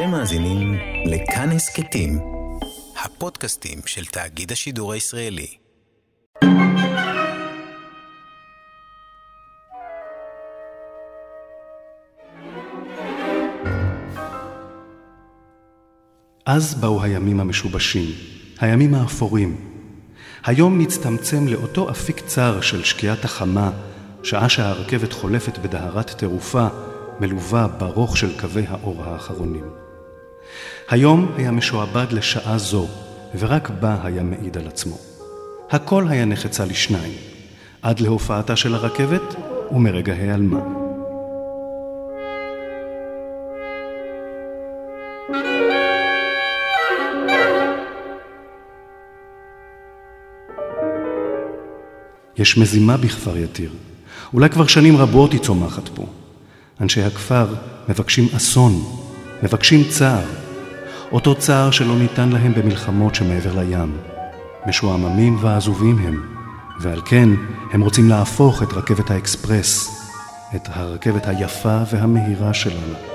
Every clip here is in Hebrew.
אתם מאזינים לכאן הסכתים, הפודקאסטים של תאגיד השידור הישראלי. אז באו הימים המשובשים, הימים האפורים. היום נצטמצם לאותו אפיק צר של שקיעת החמה, שעה שהרכבת חולפת בדהרת טירופה, מלווה ברוך של קווי האור האחרונים. היום היה משועבד לשעה זו, ורק בה היה מעיד על עצמו. הכל היה נחצה לשניים, עד להופעתה של הרכבת ומרגע העלמה. יש מזימה בכפר יתיר. אולי כבר שנים רבות היא צומחת פה. אנשי הכפר מבקשים אסון, מבקשים צער. אותו צער שלא ניתן להם במלחמות שמעבר לים. משועממים ועזובים הם, ועל כן הם רוצים להפוך את רכבת האקספרס, את הרכבת היפה והמהירה שלנו.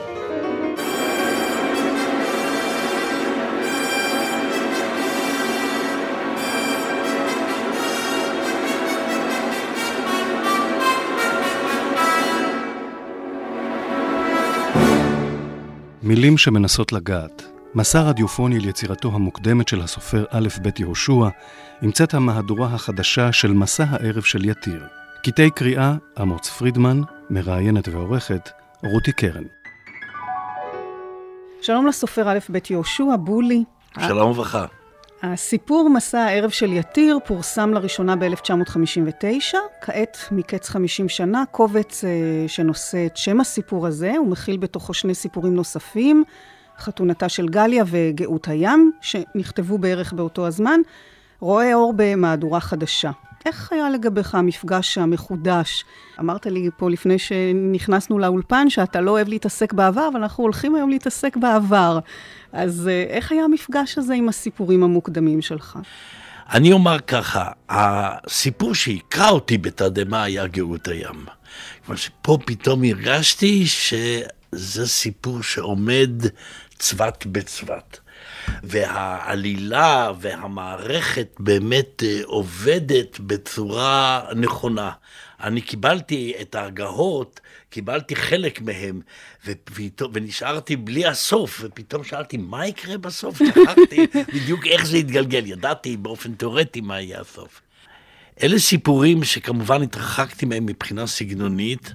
מילים שמנסות לגעת. מסע רדיופוני על יצירתו המוקדמת של הסופר א' ב' יהושע, המצאת המהדורה החדשה של מסע הערב של יתיר. קטעי קריאה, אמוץ פרידמן, מראיינת ועורכת, רותי קרן. שלום לסופר א' ב' יהושע, בולי. שלום וברכה. הסיפור מסע הערב של יתיר פורסם לראשונה ב-1959, כעת מקץ 50 שנה, קובץ uh, שנושא את שם הסיפור הזה, הוא מכיל בתוכו שני סיפורים נוספים, חתונתה של גליה וגאות הים, שנכתבו בערך באותו הזמן, רואה אור במהדורה חדשה. איך היה לגביך המפגש המחודש? אמרת לי פה לפני שנכנסנו לאולפן שאתה לא אוהב להתעסק בעבר, אבל אנחנו הולכים היום להתעסק בעבר. אז אה, איך היה המפגש הזה עם הסיפורים המוקדמים שלך? אני אומר ככה, הסיפור שהקרא אותי בתדהמה היה גאות הים. כלומר שפה פתאום הרגשתי שזה סיפור שעומד צבת בצבת. והעלילה והמערכת באמת אה, עובדת בצורה נכונה. אני קיבלתי את ההגהות, קיבלתי חלק מהם, ופתאום, ונשארתי בלי הסוף, ופתאום שאלתי, מה יקרה בסוף? שכחתי בדיוק איך זה יתגלגל. ידעתי באופן תיאורטי מה יהיה הסוף. אלה סיפורים שכמובן התרחקתי מהם מבחינה סגנונית,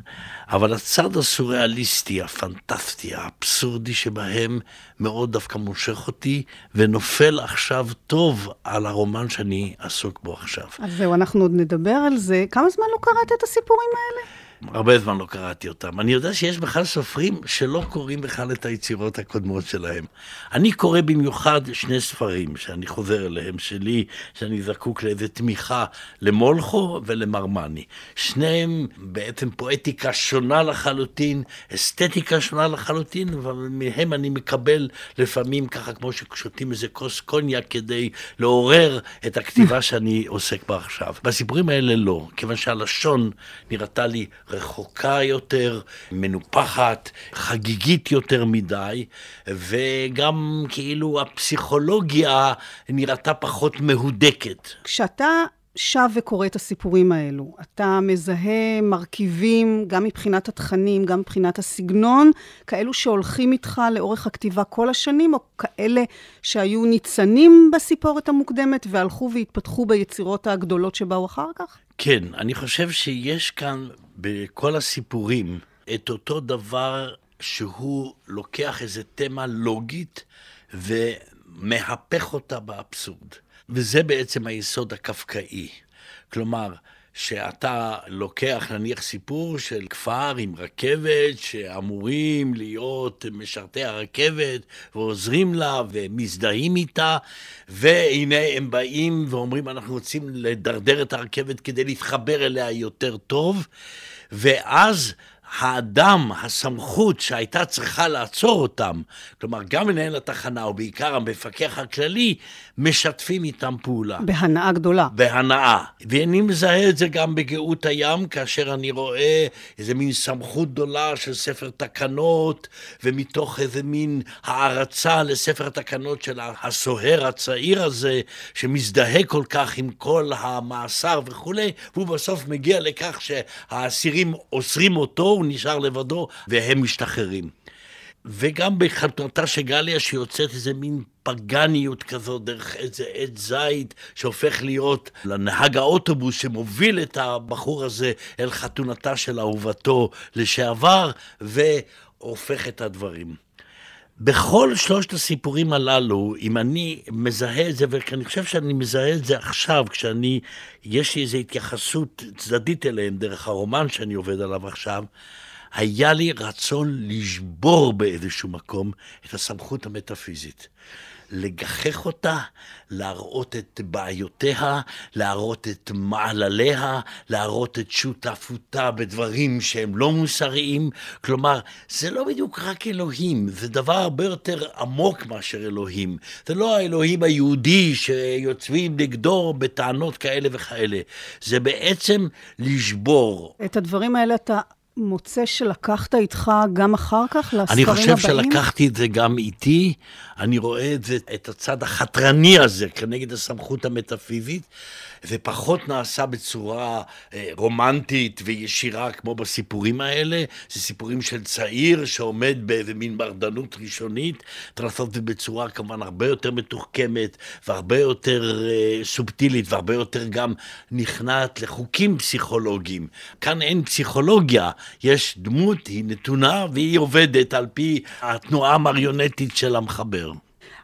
אבל הצד הסוריאליסטי, הפנטסטי, האבסורדי שבהם מאוד דווקא מושך אותי, ונופל עכשיו טוב על הרומן שאני עסוק בו עכשיו. אז זהו, אנחנו עוד נדבר על זה. כמה זמן לא קראת את הסיפורים האלה? הרבה זמן לא קראתי אותם. אני יודע שיש בכלל סופרים שלא קוראים בכלל את היצירות הקודמות שלהם. אני קורא במיוחד שני ספרים שאני חוזר אליהם, שלי, שאני זקוק לאיזה תמיכה למולכו ולמרמני. שניהם בעצם פואטיקה שונה לחלוטין, אסתטיקה שונה לחלוטין, אבל מהם אני מקבל לפעמים ככה כמו ששותים איזה כוס קוניאק כדי לעורר את הכתיבה שאני עוסק בה עכשיו. בסיפורים האלה לא, כיוון שהלשון נראתה לי רחוקה יותר, מנופחת, חגיגית יותר מדי, וגם כאילו הפסיכולוגיה נראתה פחות מהודקת. כשאתה שב וקורא את הסיפורים האלו, אתה מזהה מרכיבים, גם מבחינת התכנים, גם מבחינת הסגנון, כאלו שהולכים איתך לאורך הכתיבה כל השנים, או כאלה שהיו ניצנים בסיפורת המוקדמת והלכו והתפתחו ביצירות הגדולות שבאו אחר כך? כן, אני חושב שיש כאן בכל הסיפורים את אותו דבר שהוא לוקח איזה תמה לוגית ומהפך אותה באבסורד. וזה בעצם היסוד הקפקאי. כלומר, שאתה לוקח נניח סיפור של כפר עם רכבת שאמורים להיות משרתי הרכבת ועוזרים לה ומזדהים איתה והנה הם באים ואומרים אנחנו רוצים לדרדר את הרכבת כדי להתחבר אליה יותר טוב ואז האדם, הסמכות שהייתה צריכה לעצור אותם, כלומר גם מנהל התחנה ובעיקר המפקח הכללי, משתפים איתם פעולה. בהנאה גדולה. בהנאה. ואני מזהה את זה גם בגאות הים, כאשר אני רואה איזה מין סמכות גדולה של ספר תקנות, ומתוך איזה מין הערצה לספר התקנות של הסוהר הצעיר הזה, שמזדהה כל כך עם כל המאסר וכולי, והוא בסוף מגיע לכך שהאסירים אוסרים אותו, הוא נשאר לבדו, והם משתחררים. וגם בחתונתה של גליה שיוצאת איזה מין פגניות כזאת דרך איזה עץ זית שהופך להיות לנהג האוטובוס שמוביל את הבחור הזה אל חתונתה של אהובתו לשעבר והופך את הדברים. בכל שלושת הסיפורים הללו, אם אני מזהה את זה, ואני חושב שאני מזהה את זה עכשיו, כשאני, יש לי איזו התייחסות צדדית אליהם דרך הרומן שאני עובד עליו עכשיו, היה לי רצון לשבור באיזשהו מקום את הסמכות המטאפיזית. לגחך אותה, להראות את בעיותיה, להראות את מעלליה, להראות את שותפותה בדברים שהם לא מוסריים. כלומר, זה לא בדיוק רק אלוהים, זה דבר הרבה יותר עמוק מאשר אלוהים. זה לא האלוהים היהודי שיוצבים נגדו בטענות כאלה וכאלה. זה בעצם לשבור. את הדברים האלה אתה מוצא שלקחת איתך גם אחר כך לספרים הבאים? אני חושב הבאים? שלקחתי את זה גם איתי. אני רואה את זה, את הצד החתרני הזה כנגד הסמכות המטאפיזית. זה פחות נעשה בצורה אה, רומנטית וישירה כמו בסיפורים האלה. זה סיפורים של צעיר שעומד באיזה מין מרדנות ראשונית. צריך לעשות את זה בצורה כמובן הרבה יותר מתוחכמת והרבה יותר אה, סובטילית והרבה יותר גם נכנעת לחוקים פסיכולוגיים. כאן אין פסיכולוגיה, יש דמות, היא נתונה והיא עובדת על פי התנועה המריונטית של המחבר.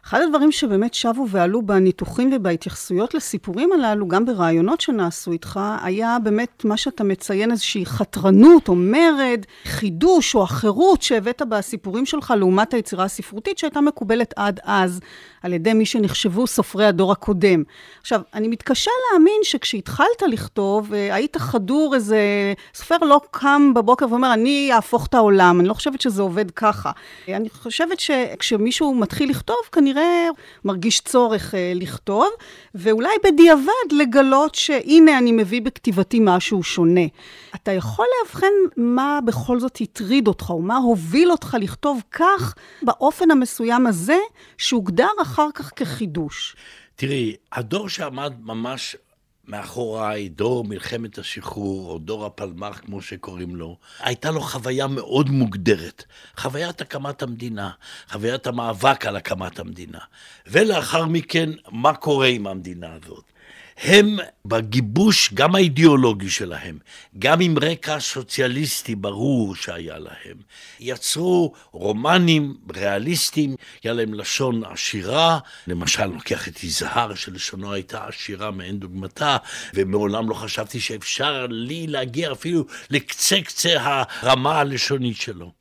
אחד הדברים שבאמת שבו ועלו בניתוחים ובהתייחסויות לסיפורים הללו, גם ברעיונות שנעשו איתך, היה באמת מה שאתה מציין, איזושהי חתרנות או מרד, חידוש או החירות שהבאת בסיפורים שלך לעומת היצירה הספרותית שהייתה מקובלת עד אז על ידי מי שנחשבו סופרי הדור הקודם. עכשיו, אני מתקשה להאמין שכשהתחלת לכתוב, אה, היית חדור איזה... סופר לא קם בבוקר ואומר, אני אהפוך את העולם. אני לא חושבת שזה עובד ככה. אני חושבת שכשמישהו מתחיל לכתוב, כנראה מרגיש צורך אה, לכתוב, ואולי בדיעבד לגלות שהנה אני מביא בכתיבתי משהו שונה. אתה יכול לאבחן מה בכל זאת הטריד אותך, או מה הוביל אותך לכתוב כך, באופן המסוים הזה, שהוגדר אחר כך כחידוש. תראי, הדור שעמד ממש מאחוריי, דור מלחמת השחרור, או דור הפלמ"ח, כמו שקוראים לו, הייתה לו חוויה מאוד מוגדרת. חוויית הקמת המדינה, חוויית המאבק על הקמת המדינה. ולאחר מכן, מה קורה עם המדינה הזאת. הם בגיבוש גם האידיאולוגי שלהם, גם עם רקע סוציאליסטי ברור שהיה להם, יצרו רומנים ריאליסטיים, היה להם לשון עשירה, למשל לוקח את יזהר שלשונו הייתה עשירה מאין דוגמתה, ומעולם לא חשבתי שאפשר לי להגיע אפילו לקצה קצה הרמה הלשונית שלו.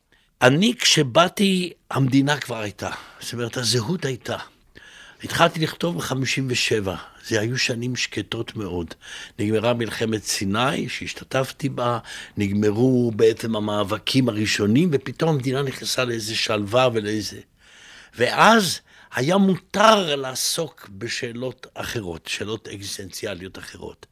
אני כשבאתי, המדינה כבר הייתה, זאת אומרת הזהות הייתה. התחלתי לכתוב ב-57, זה היו שנים שקטות מאוד. נגמרה מלחמת סיני, שהשתתפתי בה, נגמרו בעצם המאבקים הראשונים, ופתאום המדינה נכנסה לאיזה שלווה ולאיזה... ואז היה מותר לעסוק בשאלות אחרות, שאלות אקזיסטנציאליות אחרות.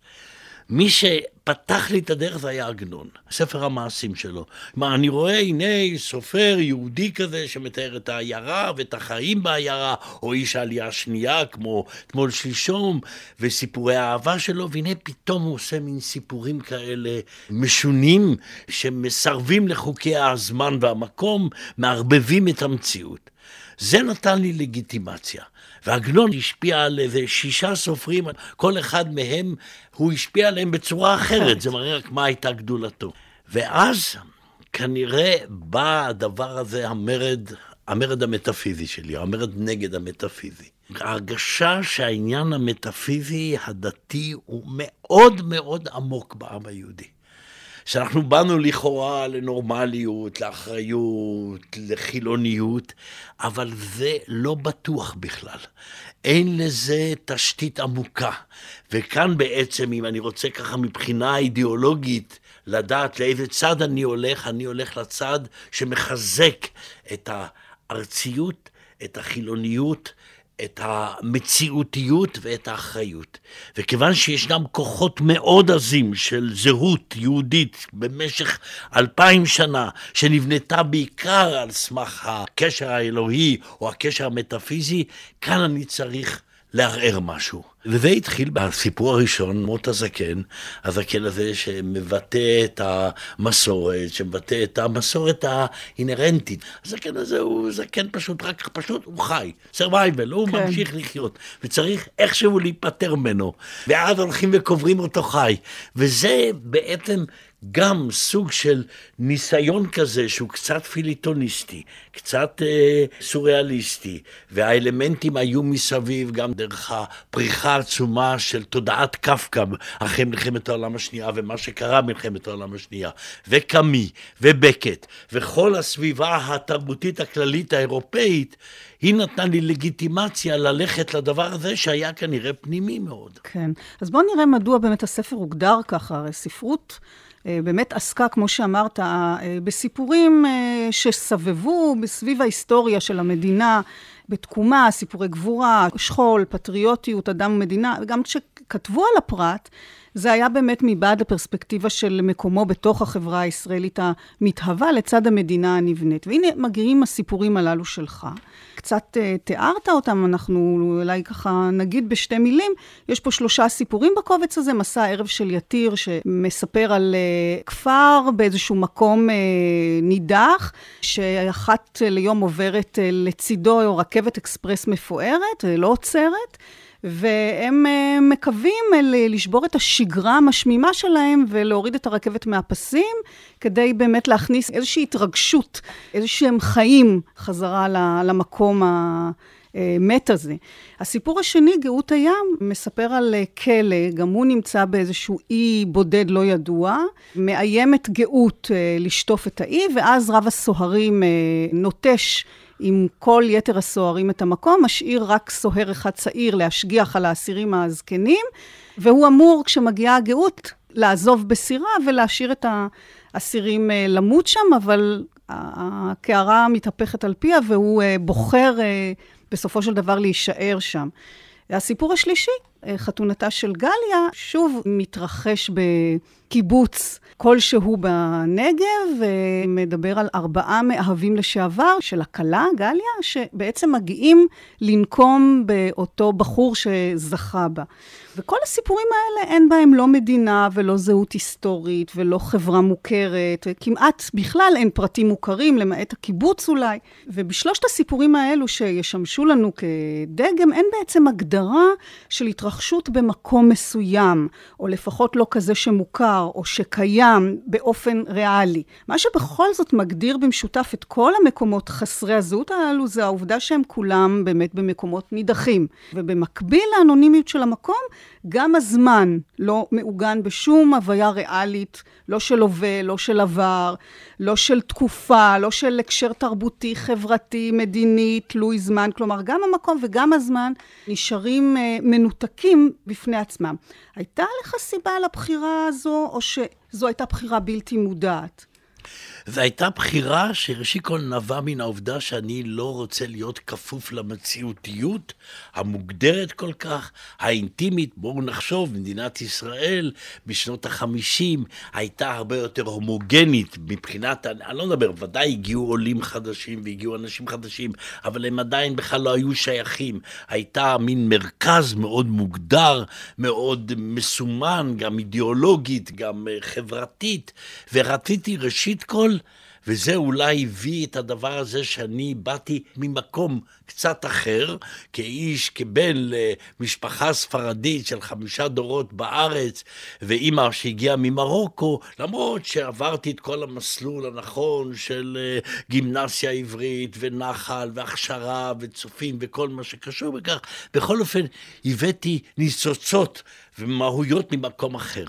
מי שפתח לי את הדרך זה היה עגנון, ספר המעשים שלו. כלומר, אני רואה, הנה, סופר יהודי כזה שמתאר את העיירה ואת החיים בעיירה, או איש העלייה השנייה, כמו אתמול שלשום, וסיפורי האהבה שלו, והנה פתאום הוא עושה מין סיפורים כאלה משונים, שמסרבים לחוקי הזמן והמקום, מערבבים את המציאות. זה נתן לי לגיטימציה. ועגנון השפיע על איזה שישה סופרים, כל אחד מהם, הוא השפיע עליהם בצורה אחרת, זה מראה רק מה הייתה גדולתו. ואז כנראה בא הדבר הזה, המרד, המרד המטאפיזי שלי, המרד נגד המטאפיזי. ההרגשה שהעניין המטאפיזי הדתי הוא מאוד מאוד עמוק בעם היהודי. שאנחנו באנו לכאורה לנורמליות, לאחריות, לחילוניות, אבל זה לא בטוח בכלל. אין לזה תשתית עמוקה. וכאן בעצם, אם אני רוצה ככה מבחינה אידיאולוגית לדעת לאיזה צד אני הולך, אני הולך לצד שמחזק את הארציות, את החילוניות, את המציאותיות ואת האחריות. וכיוון שישנם כוחות מאוד עזים של זהות יהודית במשך אלפיים שנה, שנבנתה בעיקר על סמך הקשר האלוהי או הקשר המטאפיזי, כאן אני צריך לערער משהו. וזה התחיל בסיפור הראשון, מות הזקן, הזקן הזה שמבטא את המסורת, שמבטא את המסורת האינהרנטית. הזקן הזה הוא זקן פשוט, רק פשוט הוא חי, survival, הוא כן. ממשיך לחיות, וצריך איכשהו להיפטר ממנו. ואז הולכים וקוברים אותו חי. וזה בעצם גם סוג של ניסיון כזה שהוא קצת פיליטוניסטי, קצת אה, סוריאליסטי, והאלמנטים היו מסביב גם דרך הפריחה העצומה של תודעת קפקא אחרי מלחמת העולם השנייה ומה שקרה במלחמת העולם השנייה, וקאמי ובקט, וכל הסביבה התרבותית הכללית האירופאית, היא נתנה לי לגיטימציה ללכת לדבר הזה שהיה כנראה פנימי מאוד. כן, אז בואו נראה מדוע באמת הספר הוגדר ככה, הרי ספרות... אה, באמת עסקה, כמו שאמרת, אה, בסיפורים אה, שסבבו בסביב ההיסטוריה של המדינה, בתקומה, סיפורי גבורה, שכול, פטריוטיות, אדם ומדינה, וגם כשכתבו על הפרט, זה היה באמת מבעד לפרספקטיבה של מקומו בתוך החברה הישראלית המתהווה לצד המדינה הנבנית. והנה מגיעים הסיפורים הללו שלך. קצת uh, תיארת אותם, אנחנו אולי ככה נגיד בשתי מילים. יש פה שלושה סיפורים בקובץ הזה, מסע ערב של יתיר, שמספר על uh, כפר באיזשהו מקום uh, נידח, שאחת ליום עוברת לצידו רכבת אקספרס מפוארת, לא עוצרת. והם אה, מקווים לשבור את השגרה המשמימה שלהם ולהוריד את הרכבת מהפסים, כדי באמת להכניס איזושהי התרגשות, איזשהם חיים חזרה למקום ה... מת הזה. הסיפור השני, גאות הים, מספר על אה, כלא, גם הוא נמצא באיזשהו אי בודד לא ידוע, מאיימת גאות אה, לשטוף את האי, ואז רב הסוהרים נוטש עם כל יתר הסוהרים את המקום, משאיר רק סוהר אחד צעיר להשגיח על האסירים הזקנים, והוא אמור, כשמגיעה הגאות, לעזוב בסירה ולהשאיר את האסירים אה, למות שם, אבל הקערה מתהפכת על פיה והוא אה, בוחר אה, בסופו של דבר להישאר שם. הסיפור השלישי, חתונתה של גליה, שוב מתרחש בקיבוץ כלשהו בנגב, ומדבר על ארבעה מאהבים לשעבר של הכלה, גליה, שבעצם מגיעים לנקום באותו בחור שזכה בה. וכל הסיפורים האלה, אין בהם לא מדינה ולא זהות היסטורית ולא חברה מוכרת, כמעט בכלל אין פרטים מוכרים, למעט הקיבוץ אולי. ובשלושת הסיפורים האלו שישמשו לנו כדגם, אין בעצם הגדרה של התרחשות במקום מסוים, או לפחות לא כזה שמוכר, או שקיים באופן ריאלי. מה שבכל זאת מגדיר במשותף את כל המקומות חסרי הזהות הללו, זה העובדה שהם כולם באמת במקומות נידחים. ובמקביל לאנונימיות של המקום, גם הזמן לא מעוגן בשום הוויה ריאלית, לא של הווה, לא של עבר, לא של תקופה, לא של הקשר תרבותי, חברתי, מדיני, תלוי זמן. כלומר, גם המקום וגם הזמן נשארים uh, מנותקים בפני עצמם. הייתה לך סיבה לבחירה הזו, או שזו הייתה בחירה בלתי מודעת? זו הייתה בחירה שראשית כל נבע מן העובדה שאני לא רוצה להיות כפוף למציאותיות המוגדרת כל כך, האינטימית. בואו נחשוב, מדינת ישראל בשנות החמישים הייתה הרבה יותר הומוגנית מבחינת, אני לא מדבר, ודאי הגיעו עולים חדשים והגיעו אנשים חדשים, אבל הם עדיין בכלל לא היו שייכים. הייתה מין מרכז מאוד מוגדר, מאוד מסומן, גם אידיאולוגית, גם אה, חברתית, ורציתי ראשית כל וזה אולי הביא את הדבר הזה שאני באתי ממקום קצת אחר, כאיש, כבן למשפחה ספרדית של חמישה דורות בארץ, ואימא שהגיעה ממרוקו, למרות שעברתי את כל המסלול הנכון של אה, גימנסיה עברית ונחל והכשרה וצופים וכל מה שקשור בכך, בכל אופן הבאתי ניצוצות ומהויות ממקום אחר.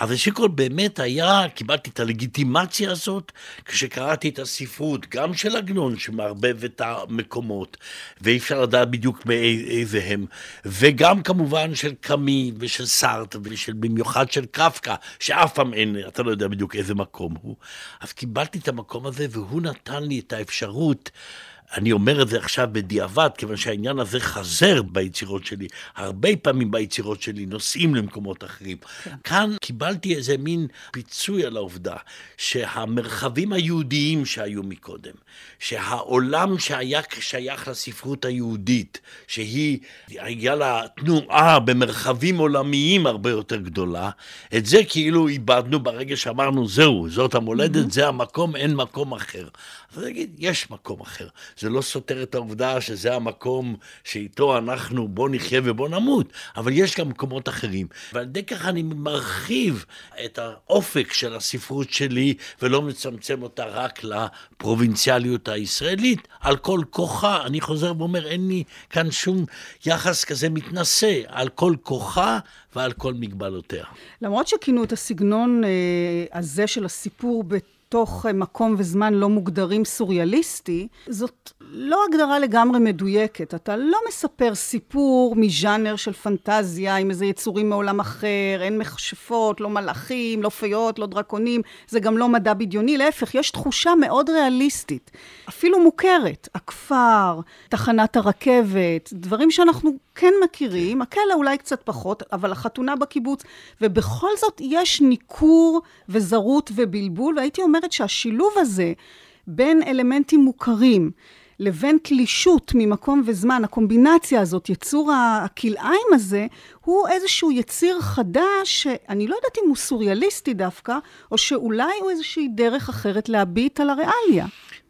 ראשית כל באמת היה, קיבלתי את הלגיטימציה הזאת כשקראתי את הספרות, גם של עגנון שמערבב את המקומות, ואי אפשר לדעת בדיוק מאיזה הם, וגם כמובן של קאמי ושל סארט, ושל במיוחד של קפקא, שאף פעם אין, אתה לא יודע בדיוק איזה מקום הוא. אז קיבלתי את המקום הזה, והוא נתן לי את האפשרות אני אומר את זה עכשיו בדיעבד, כיוון שהעניין הזה חזר ביצירות שלי. הרבה פעמים ביצירות שלי נוסעים למקומות אחרים. כן. כאן קיבלתי איזה מין פיצוי על העובדה שהמרחבים היהודיים שהיו מקודם, שהעולם שהיה שייך לספרות היהודית, שהיא, היה לה תנועה במרחבים עולמיים הרבה יותר גדולה, את זה כאילו איבדנו ברגע שאמרנו, זהו, זאת המולדת, mm-hmm. זה המקום, אין מקום אחר. אני אגיד, יש מקום אחר. זה לא סותר את העובדה שזה המקום שאיתו אנחנו בוא נחיה ובוא נמות, אבל יש גם מקומות אחרים. ועל ידי כך אני מרחיב את האופק של הספרות שלי, ולא מצמצם אותה רק לפרובינציאליות הישראלית. על כל כוחה, אני חוזר ואומר, אין לי כאן שום יחס כזה מתנשא, על כל כוחה ועל כל מגבלותיה. למרות שכינו את הסגנון אה, הזה של הסיפור בתוך אה, מקום וזמן לא מוגדרים סוריאליסטי, זאת לא הגדרה לגמרי מדויקת. אתה לא מספר סיפור מז'אנר של פנטזיה עם איזה יצורים מעולם אחר, אין מכשפות, לא מלאכים, לא פיות, לא דרקונים, זה גם לא מדע בדיוני, להפך, יש תחושה מאוד ריאליסטית, אפילו מוכרת. הכפר, תחנת הרכבת, דברים שאנחנו כן מכירים, הכלא אולי קצת פחות, אבל החתונה בקיבוץ, ובכל זאת יש ניכור וזרות ובלבול, והייתי אומרת שהשילוב הזה בין אלמנטים מוכרים, לבין תלישות ממקום וזמן, הקומבינציה הזאת, יצור הכלאיים הזה, הוא איזשהו יציר חדש, שאני לא יודעת אם הוא סוריאליסטי דווקא, או שאולי הוא איזושהי דרך אחרת להביט על הריאליה.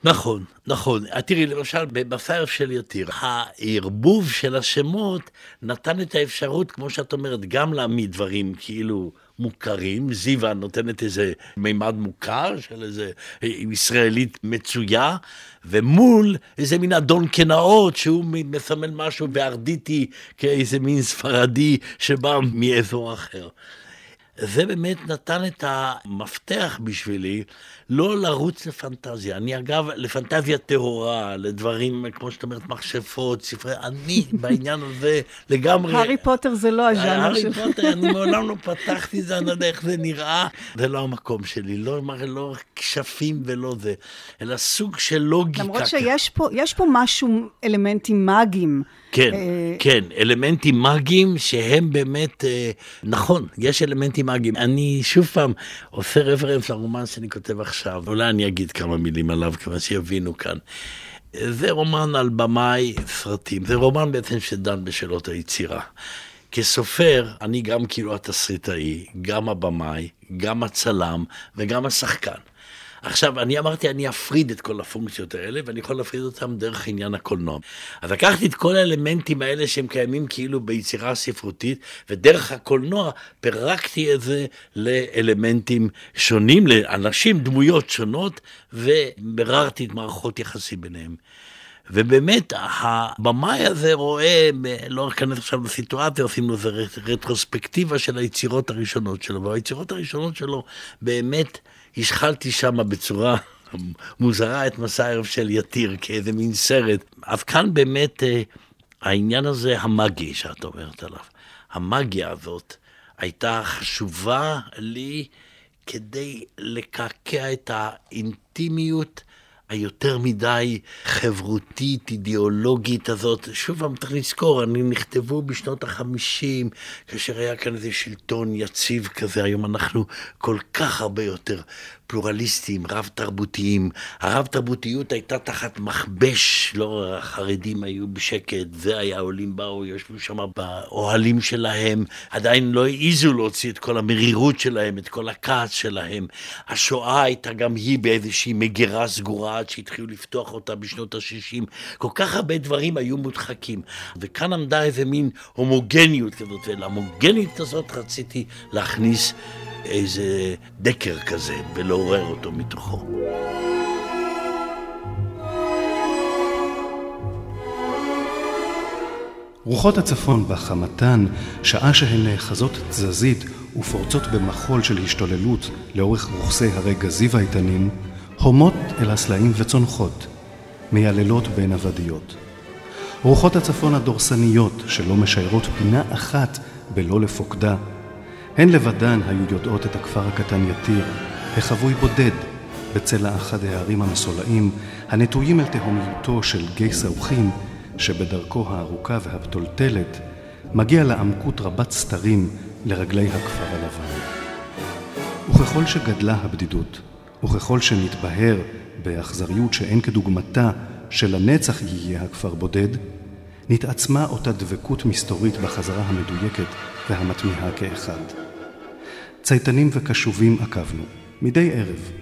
נכון, נכון. תראי, למשל, במסערף של יתיר, הערבוב של השמות נתן את האפשרות, כמו שאת אומרת, גם להעמיד דברים כאילו... מוכרים, זיווה נותנת איזה מימד מוכר של איזה ישראלית מצויה, ומול איזה מין אדון קנאות שהוא מסמל משהו בארדיטי כאיזה מין ספרדי שבא מאזור אחר. זה באמת נתן את המפתח בשבילי לא לרוץ לפנטזיה. אני אגב, לפנטזיה טהורה, לדברים, כמו שאת אומרת, מכשפות, ספרי, אני בעניין הזה לגמרי... הארי פוטר זה לא הז'אנר שלך. הארי פוטר, אני מעולם לא פתחתי זה, אני לא יודע איך זה נראה. זה לא המקום שלי, לא, לא כשפים ולא זה, אלא סוג של לוגיקה. למרות שיש פה, פה משהו, אלמנטים מאגיים. כן, אה, כן, אלמנטים מאגיים שהם באמת, אה, נכון, יש אלמנטים מאגיים. אני שוב פעם עושה רפרנס לרומן שאני כותב עכשיו, אולי אני אגיד כמה מילים עליו, כיוון שיבינו כאן. זה רומן על במאי סרטים, זה רומן בעצם שדן בשאלות היצירה. כסופר, אני גם כאילו התסריטאי, גם הבמאי, גם הצלם וגם השחקן. עכשיו, אני אמרתי, אני אפריד את כל הפונקציות האלה, ואני יכול להפריד אותן דרך עניין הקולנוע. אז לקחתי את כל האלמנטים האלה שהם קיימים כאילו ביצירה הספרותית, ודרך הקולנוע פירקתי את זה לאלמנטים שונים, לאנשים, דמויות שונות, וביררתי את מערכות יחסים ביניהם. ובאמת, הבמאי הזה רואה, לא אכנס עכשיו לסיטואציה, עושים לזה רטרוספקטיבה של היצירות הראשונות שלו, והיצירות הראשונות שלו באמת השחלתי שם בצורה מוזרה את מסע הערב של יתיר, כאיזה מין סרט. אז כאן באמת אה, העניין הזה המאגי שאת אומרת עליו. המאגיה הזאת הייתה חשובה לי כדי לקעקע את האינטימיות היותר מדי חברותית, אידיאולוגית הזאת. שוב פעם, צריך לזכור, אני נכתבו בשנות החמישים, כאשר היה כאן איזה שלטון יציב כזה, היום אנחנו כל כך הרבה יותר פלורליסטיים, רב-תרבותיים. הרב-תרבותיות הייתה תחת מכבש, לא החרדים היו בשקט, זה היה, עולים באו, יושבו שם באוהלים שלהם, עדיין לא העזו להוציא את כל המרירות שלהם, את כל הכעס שלהם. השואה הייתה גם היא באיזושהי מגירה סגורה עד שהתחילו לפתוח אותה בשנות ה-60. כל כך הרבה דברים היו מודחקים. וכאן עמדה איזה מין הומוגניות כזאת, ולהומוגניות הזאת רציתי להכניס איזה דקר כזה ולעורר אותו מתוכו. רוחות הצפון בחמתן, שעה שהן נאחזות תזזית ופורצות במחול של השתוללות לאורך רוכסי הרי גזיב האיתנים, הומות אל הסלעים וצונחות, מייללות בין הוודיות. רוחות הצפון הדורסניות, שלא משיירות פינה אחת בלא לפוקדה, הן לבדן היו יודעות את הכפר הקטן יתיר, החבוי בודד, בצלע אחד הערים המסולאים, הנטויים אל תהומיותו של גיא סאוחים, שבדרכו הארוכה והפתולתלת, מגיע לעמקות רבת סתרים לרגלי הכפר הלבן. וככל שגדלה הבדידות, וככל שנתבהר באכזריות שאין כדוגמתה שלנצח יהיה הכפר בודד, נתעצמה אותה דבקות מסתורית בחזרה המדויקת והמתמיהה כאחד. צייתנים וקשובים עקבנו, מדי ערב,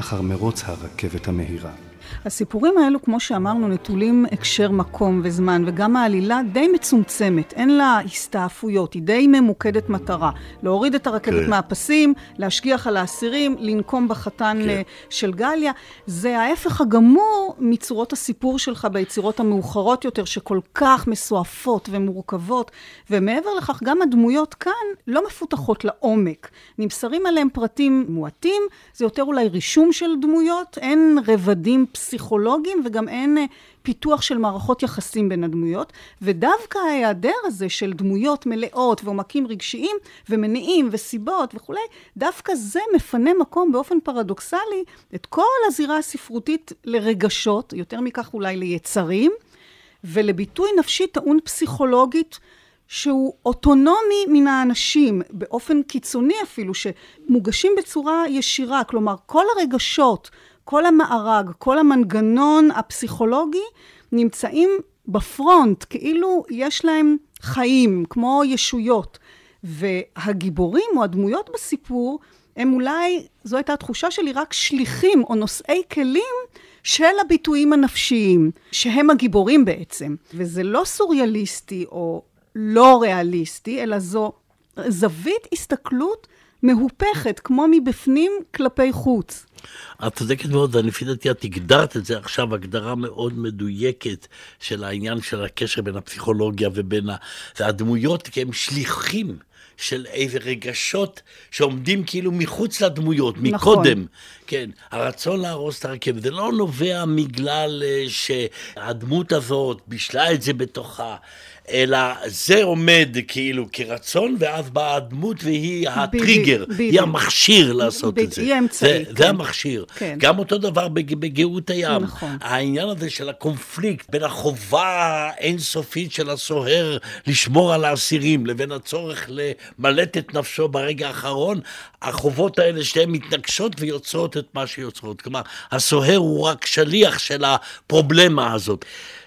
אחר מרוץ הרכבת המהירה. הסיפורים האלו, כמו שאמרנו, נטולים הקשר מקום וזמן, וגם העלילה די מצומצמת, אין לה הסתעפויות, היא די ממוקדת מטרה. להוריד את הרכבת כן. מהפסים, להשגיח על האסירים, לנקום בחתן כן. אה, של גליה. זה ההפך הגמור מצורות הסיפור שלך ביצירות המאוחרות יותר, שכל כך מסועפות ומורכבות, ומעבר לכך, גם הדמויות כאן לא מפותחות לעומק. נמסרים עליהם פרטים מועטים, זה יותר אולי רישום של דמויות, אין רבדים פסיכולוגיים וגם אין אה, פיתוח של מערכות יחסים בין הדמויות, ודווקא ההיעדר הזה של דמויות מלאות ועומקים רגשיים ומניעים וסיבות וכולי, דווקא זה מפנה מקום באופן פרדוקסלי את כל הזירה הספרותית לרגשות, יותר מכך אולי ליצרים, ולביטוי נפשי טעון פסיכולוגית שהוא אוטונומי מן האנשים, באופן קיצוני אפילו, שמוגשים בצורה ישירה, כלומר כל הרגשות כל המארג, כל המנגנון הפסיכולוגי נמצאים בפרונט, כאילו יש להם חיים, כמו ישויות. והגיבורים או הדמויות בסיפור, הם אולי, זו הייתה התחושה שלי, רק שליחים או נושאי כלים של הביטויים הנפשיים, שהם הגיבורים בעצם. וזה לא סוריאליסטי או לא ריאליסטי, אלא זו זווית הסתכלות מהופכת, כמו מבפנים כלפי חוץ. את צודקת מאוד, לפי דעתי את הגדרת את זה עכשיו, הגדרה מאוד מדויקת של העניין של הקשר בין הפסיכולוגיה ובין הדמויות, כי הם שליחים. של איזה רגשות שעומדים כאילו מחוץ לדמויות, נכון. מקודם. כן, הרצון להרוס את הרכבת, זה לא נובע בגלל אה, שהדמות הזאת בישלה את זה בתוכה, אלא זה עומד כאילו כרצון, ואז באה הדמות והיא הטריגר, בדיוק, היא המכשיר לעשות בדיוק, את זה. היא האמצעי. זה, כן. זה המכשיר. כן. גם אותו דבר בגאות הים. נכון. העניין הזה של הקונפליקט בין החובה האינסופית של הסוהר לשמור על האסירים, לבין הצורך למלט את נפשו ברגע האחרון, החובות האלה שתיהן מתנגשות ויוצרות את מה שיוצרות. כלומר, הסוהר הוא רק שליח של הפרובלמה הזאת.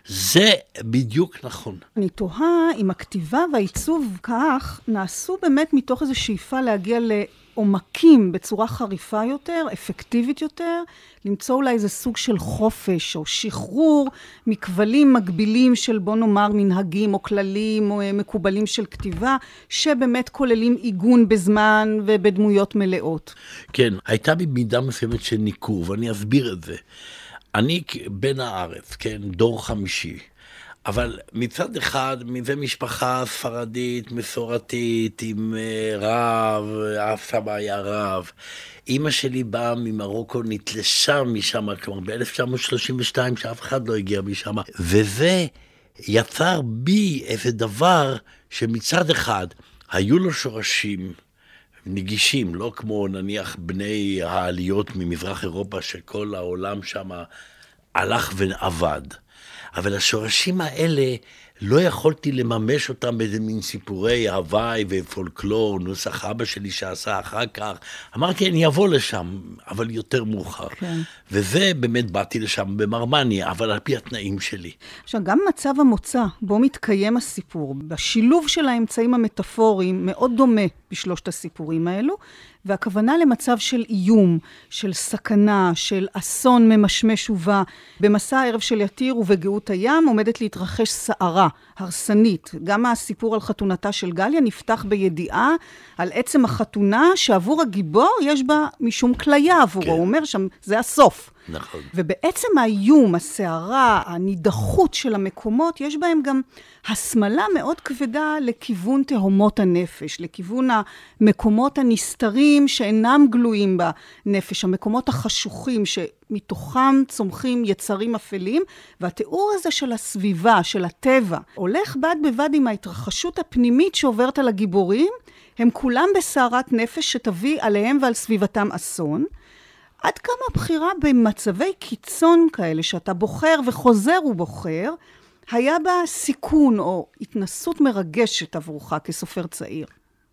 זה בדיוק נכון. אני תוהה אם הכתיבה והעיצוב כך נעשו באמת מתוך איזו שאיפה להגיע לעומקים בצורה חריפה יותר, אפקטיבית יותר, למצוא אולי איזה סוג של חופש או שחרור מכבלים מקבילים של בוא נאמר מנהגים או כללים או אה, מקובלים של כתיבה, שבאמת כוללים עיגון בזמן ובדמויות מלאות. כן, הייתה במידה מסוימת של ניכור, ואני אסביר את זה. אני בן הארץ, כן, דור חמישי. אבל מצד אחד, מזה משפחה ספרדית, מסורתית, עם אה, רב, אף סבא היה רב. אימא שלי באה ממרוקו, נתלשה משם, כלומר ב-1932, שאף אחד לא הגיע משם. וזה יצר בי איזה דבר שמצד אחד, היו לו שורשים, נגישים, לא כמו נניח בני העליות ממזרח אירופה, שכל העולם שם הלך ועבד. אבל השורשים האלה לא יכולתי לממש אותם באיזה מין סיפורי הוואי ופולקלור, נוסח אבא שלי שעשה אחר כך. אמרתי, אני אבוא לשם, אבל יותר מאוחר. כן. וזה באמת באתי לשם במרמניה, אבל על פי התנאים שלי. עכשיו, גם מצב המוצא בו מתקיים הסיפור, בשילוב של האמצעים המטאפוריים, מאוד דומה בשלושת הסיפורים האלו, והכוונה למצב של איום, של סכנה, של אסון ממשמש ובא. במסע הערב של יתיר ובגאות הים עומדת להתרחש סערה הרסנית. גם הסיפור על חתונתה של גליה נפתח בידיעה על עצם החתונה, שעבור הגיבור יש בה משום כליה עבורו. כן. הוא אומר שם, זה הסוף. נכון. ובעצם האיום, הסערה, הנידחות של המקומות, יש בהם גם הסמלה מאוד כבדה לכיוון תהומות הנפש, לכיוון המקומות הנסתרים שאינם גלויים בנפש, המקומות החשוכים שמתוכם צומחים יצרים אפלים, והתיאור הזה של הסביבה, של הטבע, הולך בד בבד עם ההתרחשות הפנימית שעוברת על הגיבורים, הם כולם בסערת נפש שתביא עליהם ועל סביבתם אסון. עד כמה הבחירה במצבי קיצון כאלה, שאתה בוחר וחוזר ובוחר, היה בה סיכון או התנסות מרגשת עבורך כסופר צעיר.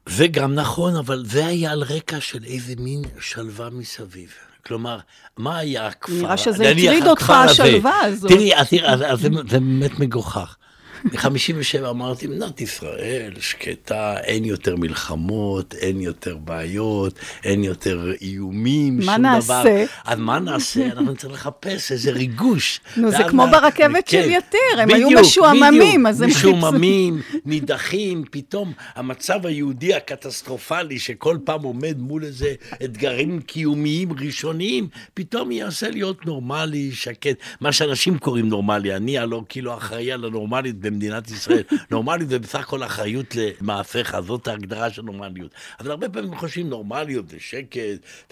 זה גם נכון, אבל זה היה על רקע של איזה מין שלווה מסביב. כלומר, מה היה הכפר? נראה שזה הטריד אותך השלווה הזאת. תראי, תראי, זה באמת מגוחך. ב-57 אמרתי, מדינת ישראל שקטה, אין יותר מלחמות, אין יותר בעיות, אין יותר איומים, שום נעשה? דבר. אז מה נעשה? אנחנו צריכים לחפש איזה ריגוש. נו, זה כמו ברכבת כן, של יתיר, הם בדיוק, היו משועממים, אז הם חיפשו. משועממים, נידחים, פתאום המצב היהודי הקטסטרופלי, שכל פעם עומד מול איזה אתגרים קיומיים ראשוניים, פתאום יעשה להיות נורמלי, שקט. מה שאנשים קוראים נורמלי, אני הלא כאילו אחראי על הנורמלית במדינת ישראל. נורמליות זה בסך הכל אחריות למעשיך, זאת ההגדרה של נורמליות. אבל הרבה פעמים חושבים נורמליות זה שקט,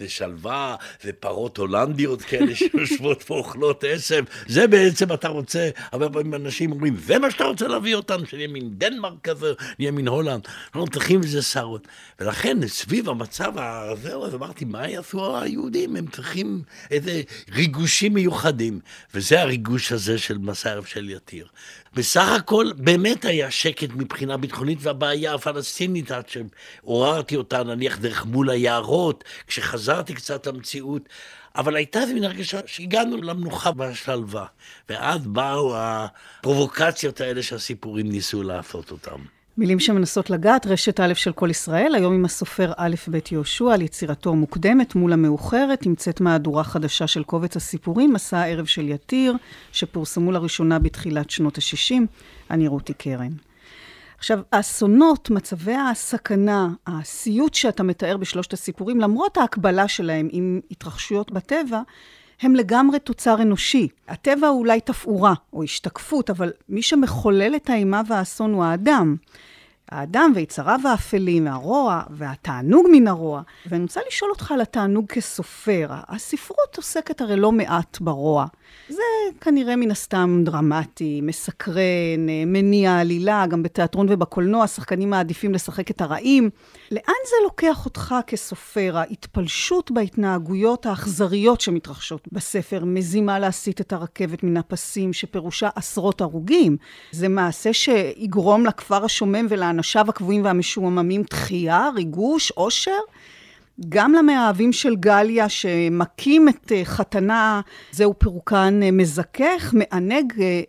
זה שלווה, זה פרות הולנדיות כאלה שיושבות פה אוכלות עשב. זה בעצם אתה רוצה, הרבה פעמים אנשים אומרים, זה מה שאתה רוצה להביא אותנו, שנהיה מין דנמרק כזה, נהיה מין הולנד. אנחנו צריכים איזה שערות. ולכן סביב המצב הזה, אז אמרתי, מה יעשו היהודים? הם צריכים איזה ריגושים מיוחדים. וזה הריגוש הזה של מסע ערב של יתיר. בסך הכל באמת היה שקט מבחינה ביטחונית, והבעיה הפלסטינית, עד שעוררתי אותה נניח דרך מול היערות, כשחזרתי קצת למציאות, אבל הייתה איזו מין הרגשה שהגענו למנוחה והשלווה, ואז באו הפרובוקציות האלה שהסיפורים ניסו לעשות אותם. מילים שמנסות לגעת, רשת א' של כל ישראל, היום עם הסופר א' ב' יהושע, על יצירתו המוקדמת מול המאוחרת, נמצאת מהדורה חדשה של קובץ הסיפורים, מסע הערב של יתיר, שפורסמו לראשונה בתחילת שנות ה-60. אני רותי קרן. עכשיו, האסונות, מצבי הסכנה, הסיוט שאתה מתאר בשלושת הסיפורים, למרות ההקבלה שלהם עם התרחשויות בטבע, הם לגמרי תוצר אנושי. הטבע הוא אולי תפאורה או השתקפות, אבל מי שמחולל את האימה והאסון הוא האדם. האדם ויצריו האפלים, והרוע, והתענוג מן הרוע. ואני רוצה לשאול אותך על התענוג כסופר. הספרות עוסקת הרי לא מעט ברוע. זה כנראה מן הסתם דרמטי, מסקרן, מניע עלילה, גם בתיאטרון ובקולנוע, שחקנים מעדיפים לשחק את הרעים. לאן זה לוקח אותך כסופר, ההתפלשות בהתנהגויות האכזריות שמתרחשות בספר, מזימה להסיט את הרכבת מן הפסים, שפירושה עשרות הרוגים? זה מעשה שיגרום לכפר השומם ולאנשיו הקבועים והמשועממים דחייה, ריגוש, עושר? גם למאהבים של גליה שמכים את אה, חתנה, זהו פירוקן אה, מזכך, מענג אה,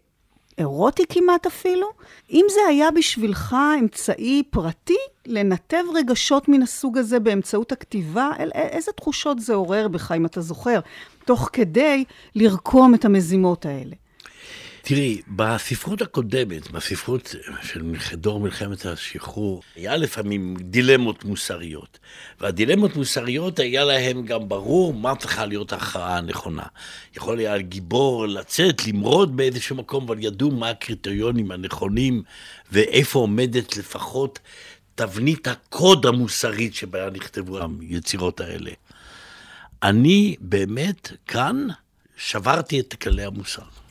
אירוטי כמעט אפילו. אם זה היה בשבילך אמצעי פרטי לנתב רגשות מן הסוג הזה באמצעות הכתיבה, איזה תחושות זה עורר בך, אם אתה זוכר, תוך כדי לרקום את המזימות האלה? תראי, בספרות הקודמת, בספרות של דור מלחמת השחרור, היה לפעמים דילמות מוסריות. והדילמות מוסריות היה להם גם ברור מה צריכה להיות ההכרעה הנכונה. יכול היה גיבור לצאת, למרוד באיזשהו מקום, אבל ידעו מה הקריטריונים הנכונים ואיפה עומדת לפחות תבנית הקוד המוסרית שבה נכתבו היצירות האלה. אני באמת כאן שברתי את כללי המוסר.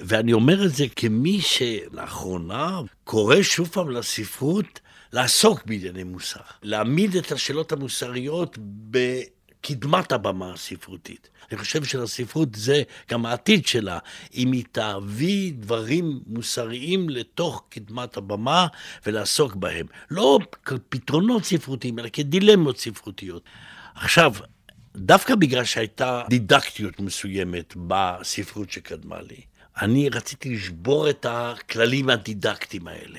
ואני אומר את זה כמי שלאחרונה קורא שוב פעם לספרות לעסוק בענייני מוסר, להעמיד את השאלות המוסריות בקדמת הבמה הספרותית. אני חושב שלספרות זה גם העתיד שלה, אם היא תביא דברים מוסריים לתוך קדמת הבמה ולעסוק בהם. לא כפתרונות ספרותיים, אלא כדילמות ספרותיות. עכשיו, דווקא בגלל שהייתה דידקטיות מסוימת בספרות שקדמה לי, אני רציתי לשבור את הכללים הדידקטיים האלה,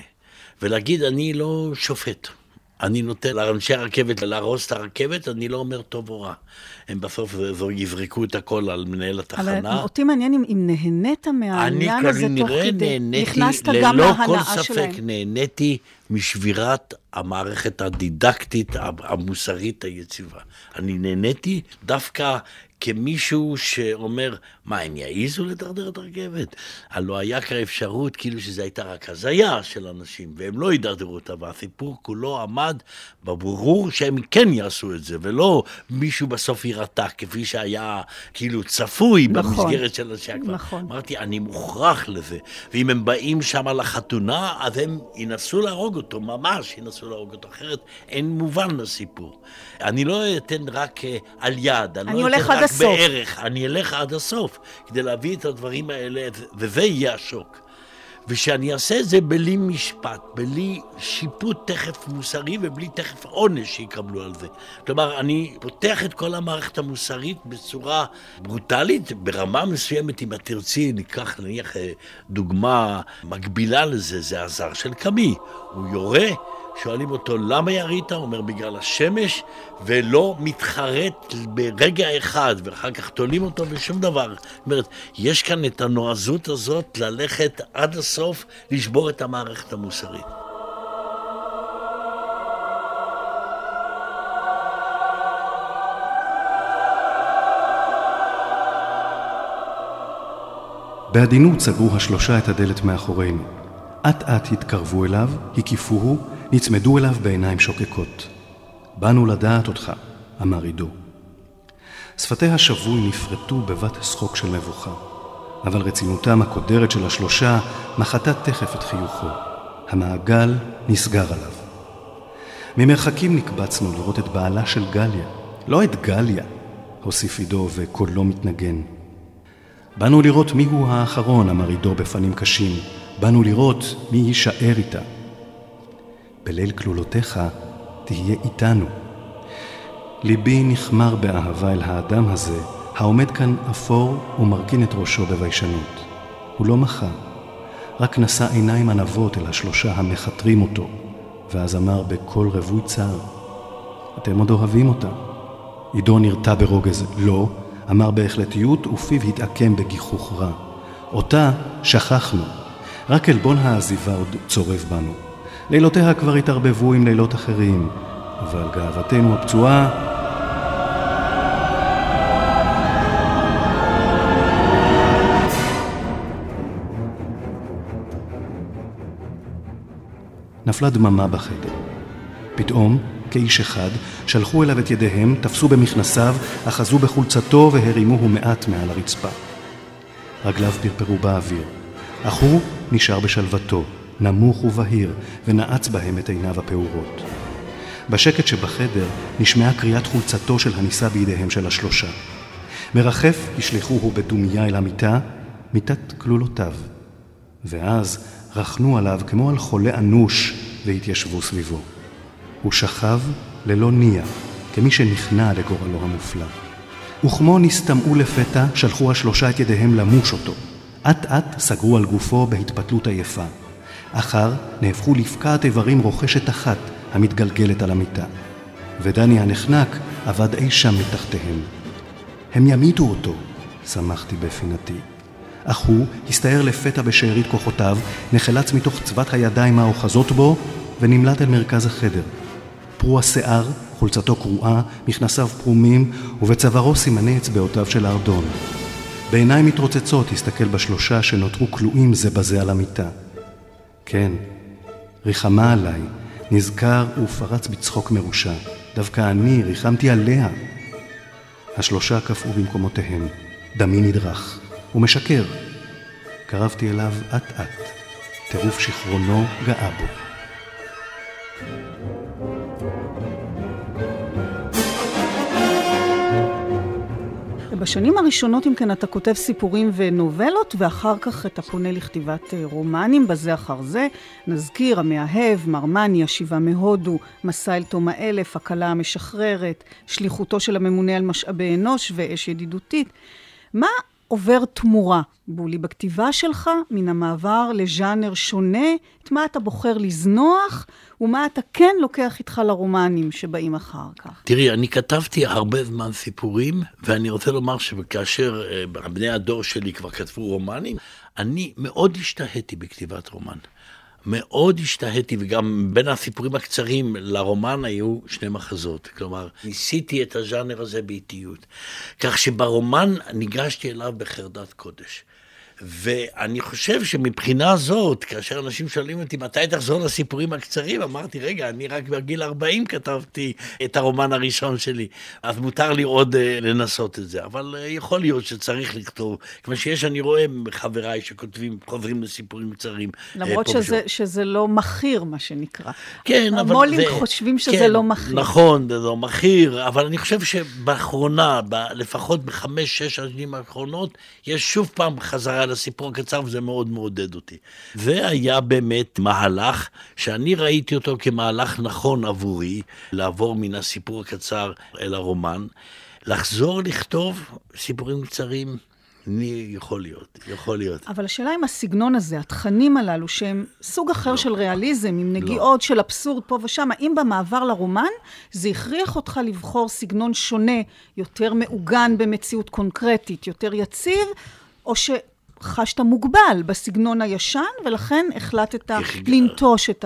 ולהגיד, אני לא שופט. אני נותן לאנשי הרכבת להרוס את הרכבת, אני לא אומר טוב או רע. הם בסוף זו יזרקו את הכל על מנהל התחנה. אבל אותי מעניין אם, אם נהנית מהעניין הזה תוך כדי. נכנסת גם מההנאה שלהם. ללא כל ספק נהניתי משבירת המערכת הדידקטית, המוסרית היציבה. אני נהניתי דווקא כמישהו שאומר, מה, הם יעיזו לדרדר את הרכבת? הלוא היה כאן אפשרות כאילו שזו הייתה רק הזיה של אנשים, והם לא ידרדרו אותה, והסיפור כולו עמד בברור שהם כן יעשו את זה, ולא מישהו בסוף יירתע, כפי שהיה כאילו צפוי נכון, במסגרת של אנשי הכפר. נכון. אמרתי, אני מוכרח לזה, ואם הם באים שם לחתונה, אז הם ינסו להרוג אותו, ממש ינסו להרוג אותו, אחרת אין מובן לסיפור. אני לא אתן רק אה, על יד, אני, אני לא אתן רק הסוף. בערך, אני אלך עד הסוף, כדי להביא את הדברים האלה, וזה יהיה השוק. ושאני אעשה את זה בלי משפט, בלי שיפוט תכף מוסרי ובלי תכף עונש שיקבלו על זה. כלומר, אני פותח את כל המערכת המוסרית בצורה ברוטלית, ברמה מסוימת, אם את תרצי, ניקח נניח אה, דוגמה מקבילה לזה, זה הזר של קמי. הוא יורה שואלים אותו למה ירית? הוא אומר בגלל השמש, ולא מתחרט ברגע אחד, ואחר כך תולים אותו ושום דבר. זאת אומרת, יש כאן את הנועזות הזאת ללכת עד הסוף, לשבור את המערכת המוסרית. בעדינות סגרו השלושה את הדלת מאחורינו. אט אט התקרבו אליו, הקיפוהו נצמדו אליו בעיניים שוקקות. באנו לדעת אותך, אמר עידו. שפתי השבוי נפרטו בבת שחוק של מבוכה, אבל רצינותם הקודרת של השלושה מחתה תכף את חיוכו. המעגל נסגר עליו. ממרחקים נקבצנו לראות את בעלה של גליה, לא את גליה, הוסיף עידו וקולו מתנגן. באנו לראות מיהו האחרון, אמר עידו בפנים קשים. באנו לראות מי יישאר איתה. בליל כלולותיך תהיה איתנו. ליבי נכמר באהבה אל האדם הזה, העומד כאן אפור ומרכין את ראשו בביישנות. הוא לא מחה, רק נשא עיניים ענבות אל השלושה המכתרים אותו, ואז אמר בקול רווי צער, אתם עוד אוהבים אותה. עידו נרתע ברוגז, לא, אמר בהחלטיות ופיו התעקם בגיחוך רע. אותה שכחנו, רק עלבון העזיבה עוד צורב בנו. לילותיה כבר התערבבו עם לילות אחרים, אבל גאוותנו הפצועה נפלה דממה בחדר. פתאום, כאיש אחד, שלחו אליו את ידיהם, תפסו במכנסיו, אחזו בחולצתו והרימוהו מעט מעל הרצפה. רגליו פרפרו באוויר, אך הוא נשאר בשלוותו, נמוך ובהיר, ונעץ בהם את עיניו הפעורות. בשקט שבחדר נשמעה קריאת חולצתו של הנישא בידיהם של השלושה. מרחף השליכוהו בדומיה אל המיטה, מיטת כלולותיו. ואז רכנו עליו כמו על חולה אנוש והתיישבו סביבו. הוא שכב ללא ניע, כמי שנכנע לגורלו המופלא. וכמו נסתמאו לפתע, שלחו השלושה את ידיהם למוש אותו. אט אט סגרו על גופו בהתפתלות עייפה. אחר נהפכו לפקעת איברים רוכשת אחת המתגלגלת על המיטה. ודני הנחנק עבד אי שם מתחתיהם. הם ימיתו אותו, שמחתי בפינתי. אך הוא הסתער לפתע בשארית כוחותיו, נחלץ מתוך צבת הידיים האוחזות בו, ונמלט אל מרכז החדר. פרוע שיער, חולצתו קרועה, מכנסיו פרומים, ובצווארו סימני אצבעותיו של ארדון. בעיניים מתרוצצות הסתכל בשלושה שנותרו כלואים זה בזה על המיטה. כן, ריחמה עליי, נזכר ופרץ בצחוק מרושע. דווקא אני ריחמתי עליה. השלושה קפאו במקומותיהם, דמי נדרך. הוא משקר. קרבתי אליו אט אט, טירוף שכרונו גאה בו. בשנים הראשונות, אם כן, אתה כותב סיפורים ונובלות, ואחר כך אתה פונה לכתיבת אה, רומנים בזה אחר זה. נזכיר, המאהב, מרמני, השיבה מהודו, מסע אל תום האלף, הכלה המשחררת, שליחותו של הממונה על משאבי אנוש ואש ידידותית. מה עובר תמורה, בולי, בכתיבה שלך, מן המעבר לז'אנר שונה, את מה אתה בוחר לזנוח, ומה אתה כן לוקח איתך לרומנים שבאים אחר כך. תראי, אני כתבתי הרבה זמן סיפורים, ואני רוצה לומר שכאשר uh, בני הדור שלי כבר כתבו רומנים, אני מאוד השתהיתי בכתיבת רומן. מאוד השתהיתי, וגם בין הסיפורים הקצרים לרומן היו שני מחזות. כלומר, ניסיתי את הז'אנר הזה באיטיות. כך שברומן ניגשתי אליו בחרדת קודש. ואני חושב שמבחינה זאת, כאשר אנשים שואלים אותי מתי תחזור לסיפורים הקצרים, אמרתי, רגע, אני רק בגיל 40 כתבתי את הרומן הראשון שלי, אז מותר לי עוד uh, לנסות את זה. אבל uh, יכול להיות שצריך לכתוב, כמו שיש, אני רואה חבריי שכותבים, חוזרים לסיפורים קצרים. אה, למרות שזה, שזה לא מכיר, מה שנקרא. כן, אבל... המו"לים זה... חושבים שזה כן, לא מכיר. נכון, זה לא מכיר, אבל אני חושב שבאחרונה, ב, לפחות בחמש, שש השנים האחרונות, יש שוב פעם חזרה לסיפור הקצר, וזה מאוד מעודד אותי. זה היה באמת מהלך שאני ראיתי אותו כמהלך נכון עבורי, לעבור מן הסיפור הקצר אל הרומן. לחזור לכתוב סיפורים קצרים, אני, יכול להיות, יכול להיות. אבל השאלה אם הסגנון הזה, התכנים הללו, שהם סוג אחר לא. של ריאליזם, עם לא. נגיעות לא. של אבסורד פה ושם, האם במעבר לרומן זה הכריח אותך לבחור סגנון שונה, יותר מעוגן במציאות קונקרטית, יותר יציב, או ש... חשת מוגבל בסגנון הישן, ולכן החלטת לנטוש את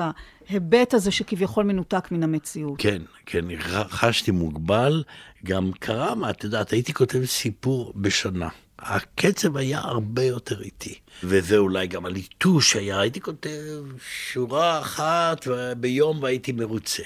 ההיבט הזה שכביכול מנותק מן המציאות. כן, כן, חשתי מוגבל. גם קרה מה, את יודעת, הייתי כותב סיפור בשנה. הקצב היה הרבה יותר איטי. וזה אולי גם הליטוש היה, הייתי כותב שורה אחת ביום והייתי מרוצה.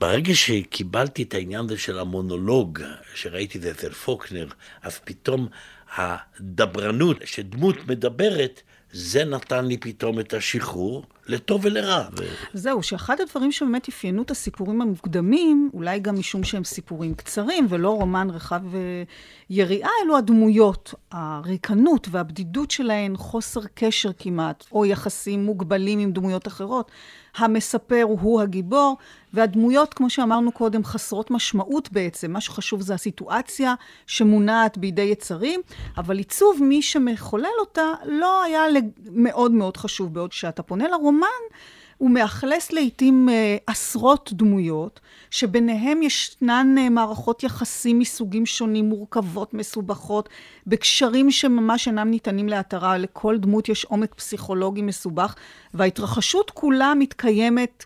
ברגע שקיבלתי את העניין הזה של המונולוג, שראיתי את זה אצל פוקנר, אז פתאום הדברנות, שדמות מדברת, זה נתן לי פתאום את השחרור, לטוב ולרע. זהו, שאחד הדברים שבאמת אפיינו את הסיפורים המוקדמים, אולי גם משום שהם סיפורים קצרים ולא רומן רחב יריעה, אלו הדמויות, הריקנות והבדידות שלהן, חוסר קשר כמעט, או יחסים מוגבלים עם דמויות אחרות. המספר הוא הגיבור, והדמויות, כמו שאמרנו קודם, חסרות משמעות בעצם. מה שחשוב זה הסיטואציה שמונעת בידי יצרים, אבל עיצוב מי שמחולל אותה לא היה מאוד מאוד חשוב. בעוד שאתה פונה לרומן, הוא מאכלס לעיתים אה, עשרות דמויות, שביניהם ישנן אה, מערכות יחסים מסוגים שונים, מורכבות, מסובכות, בקשרים שממש אינם ניתנים להתרה. לכל דמות יש עומק פסיכולוגי מסובך, וההתרחשות כולה מתקיימת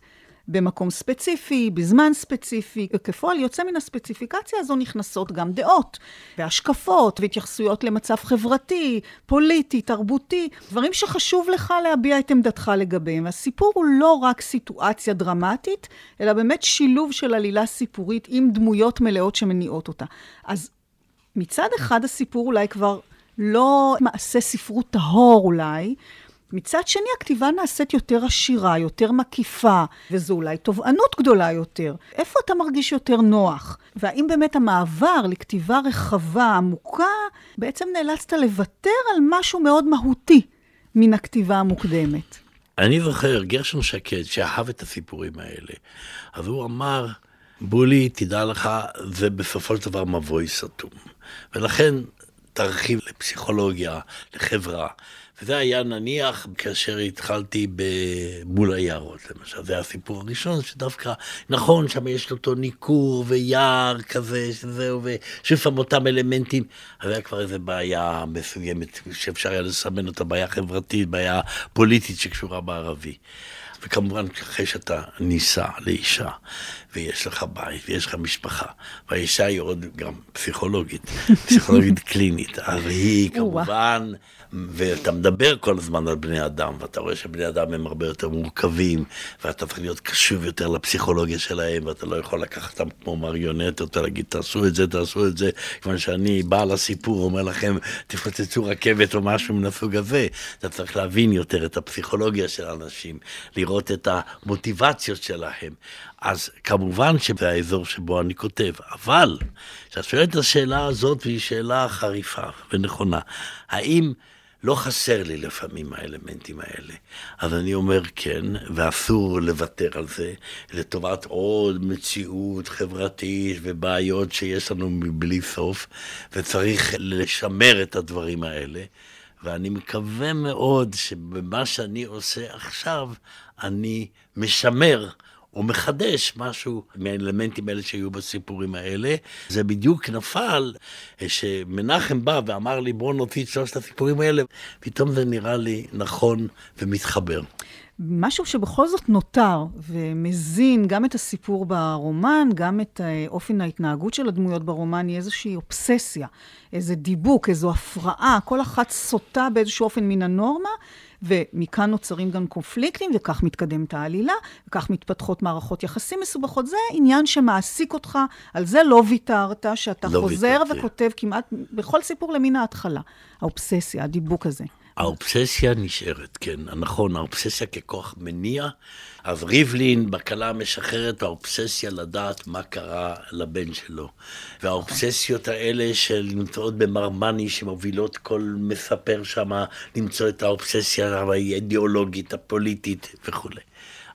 במקום ספציפי, בזמן ספציפי. וכפועל יוצא מן הספציפיקציה הזו נכנסות גם דעות, והשקפות, והתייחסויות למצב חברתי, פוליטי, תרבותי, דברים שחשוב לך להביע את עמדתך לגביהם. הסיפור הוא לא רק סיטואציה דרמטית, אלא באמת שילוב של עלילה סיפורית עם דמויות מלאות שמניעות אותה. אז מצד אחד הסיפור אולי כבר לא מעשה ספרות טהור אולי, מצד שני, הכתיבה נעשית יותר עשירה, יותר מקיפה, וזו אולי תובענות גדולה יותר. איפה אתה מרגיש יותר נוח? והאם באמת המעבר לכתיבה רחבה, עמוקה, בעצם נאלצת לוותר על משהו מאוד מהותי מן הכתיבה המוקדמת? אני זוכר, גרשון שקד, שאהב את הסיפורים האלה, אז הוא אמר, בולי, תדע לך, זה בסופו של דבר מבוי סתום. ולכן תרחיב לפסיכולוגיה, לחברה. וזה היה נניח כאשר התחלתי מול היערות, למשל. זה הסיפור הראשון, שדווקא, נכון, שם יש אותו ניכור ויער כזה, שזהו, פעם אותם אלמנטים. אז היה כבר איזו בעיה מסוימת, שאפשר היה לסמן אותה בעיה חברתית, בעיה פוליטית שקשורה בערבי. וכמובן, אחרי שאתה נישא לאישה, ויש לך בית, ויש לך משפחה, והאישה היא עוד גם פסיכולוגית, פסיכולוגית קלינית, אז היא כמובן... ואתה מדבר כל הזמן על בני אדם, ואתה רואה שבני אדם הם הרבה יותר מורכבים, ואתה צריך להיות קשוב יותר לפסיכולוגיה שלהם, ואתה לא יכול לקחת אותם כמו מריונטות ולהגיד, תעשו את זה, תעשו את זה, כיוון שאני בעל הסיפור אומר לכם, תפוצצו רכבת או משהו מן הסוג הזה. אתה צריך להבין יותר את הפסיכולוגיה של האנשים, לראות את המוטיבציות שלהם. אז כמובן שזה האזור שבו אני כותב, אבל כשאת שואלת את השאלה הזאת, והיא שאלה חריפה ונכונה, האם... לא חסר לי לפעמים האלמנטים האלה. אז אני אומר כן, ואסור לוותר על זה, לטובת עוד מציאות חברתית ובעיות שיש לנו מבלי סוף, וצריך לשמר את הדברים האלה. ואני מקווה מאוד שבמה שאני עושה עכשיו, אני משמר הוא מחדש משהו מהאלמנטים האלה שהיו בסיפורים האלה. זה בדיוק נפל, שמנחם בא ואמר לי, בוא נוציא את שלושת הסיפורים האלה, פתאום זה נראה לי נכון ומתחבר. משהו שבכל זאת נותר ומזין גם את הסיפור ברומן, גם את אה, אופן ההתנהגות של הדמויות ברומן, היא איזושהי אובססיה, איזה דיבוק, איזו הפרעה, כל אחת סוטה באיזשהו אופן מן הנורמה, ומכאן נוצרים גם קונפליקטים, וכך מתקדמת העלילה, וכך מתפתחות מערכות יחסים מסובכות. זה עניין שמעסיק אותך, על זה לא ויתרת, שאתה לא חוזר ויתרתי. וכותב כמעט בכל סיפור למין ההתחלה. האובססיה, הדיבוק הזה. האובססיה נשארת, כן, נכון, האובססיה ככוח מניע. אז ריבלין, בכלה המשחררת, האובססיה לדעת מה קרה לבן שלו. והאובססיות האלה שנמצאות במרמני, שמובילות כל מספר שם, למצוא את האובססיה האידיאולוגית, הפוליטית וכולי.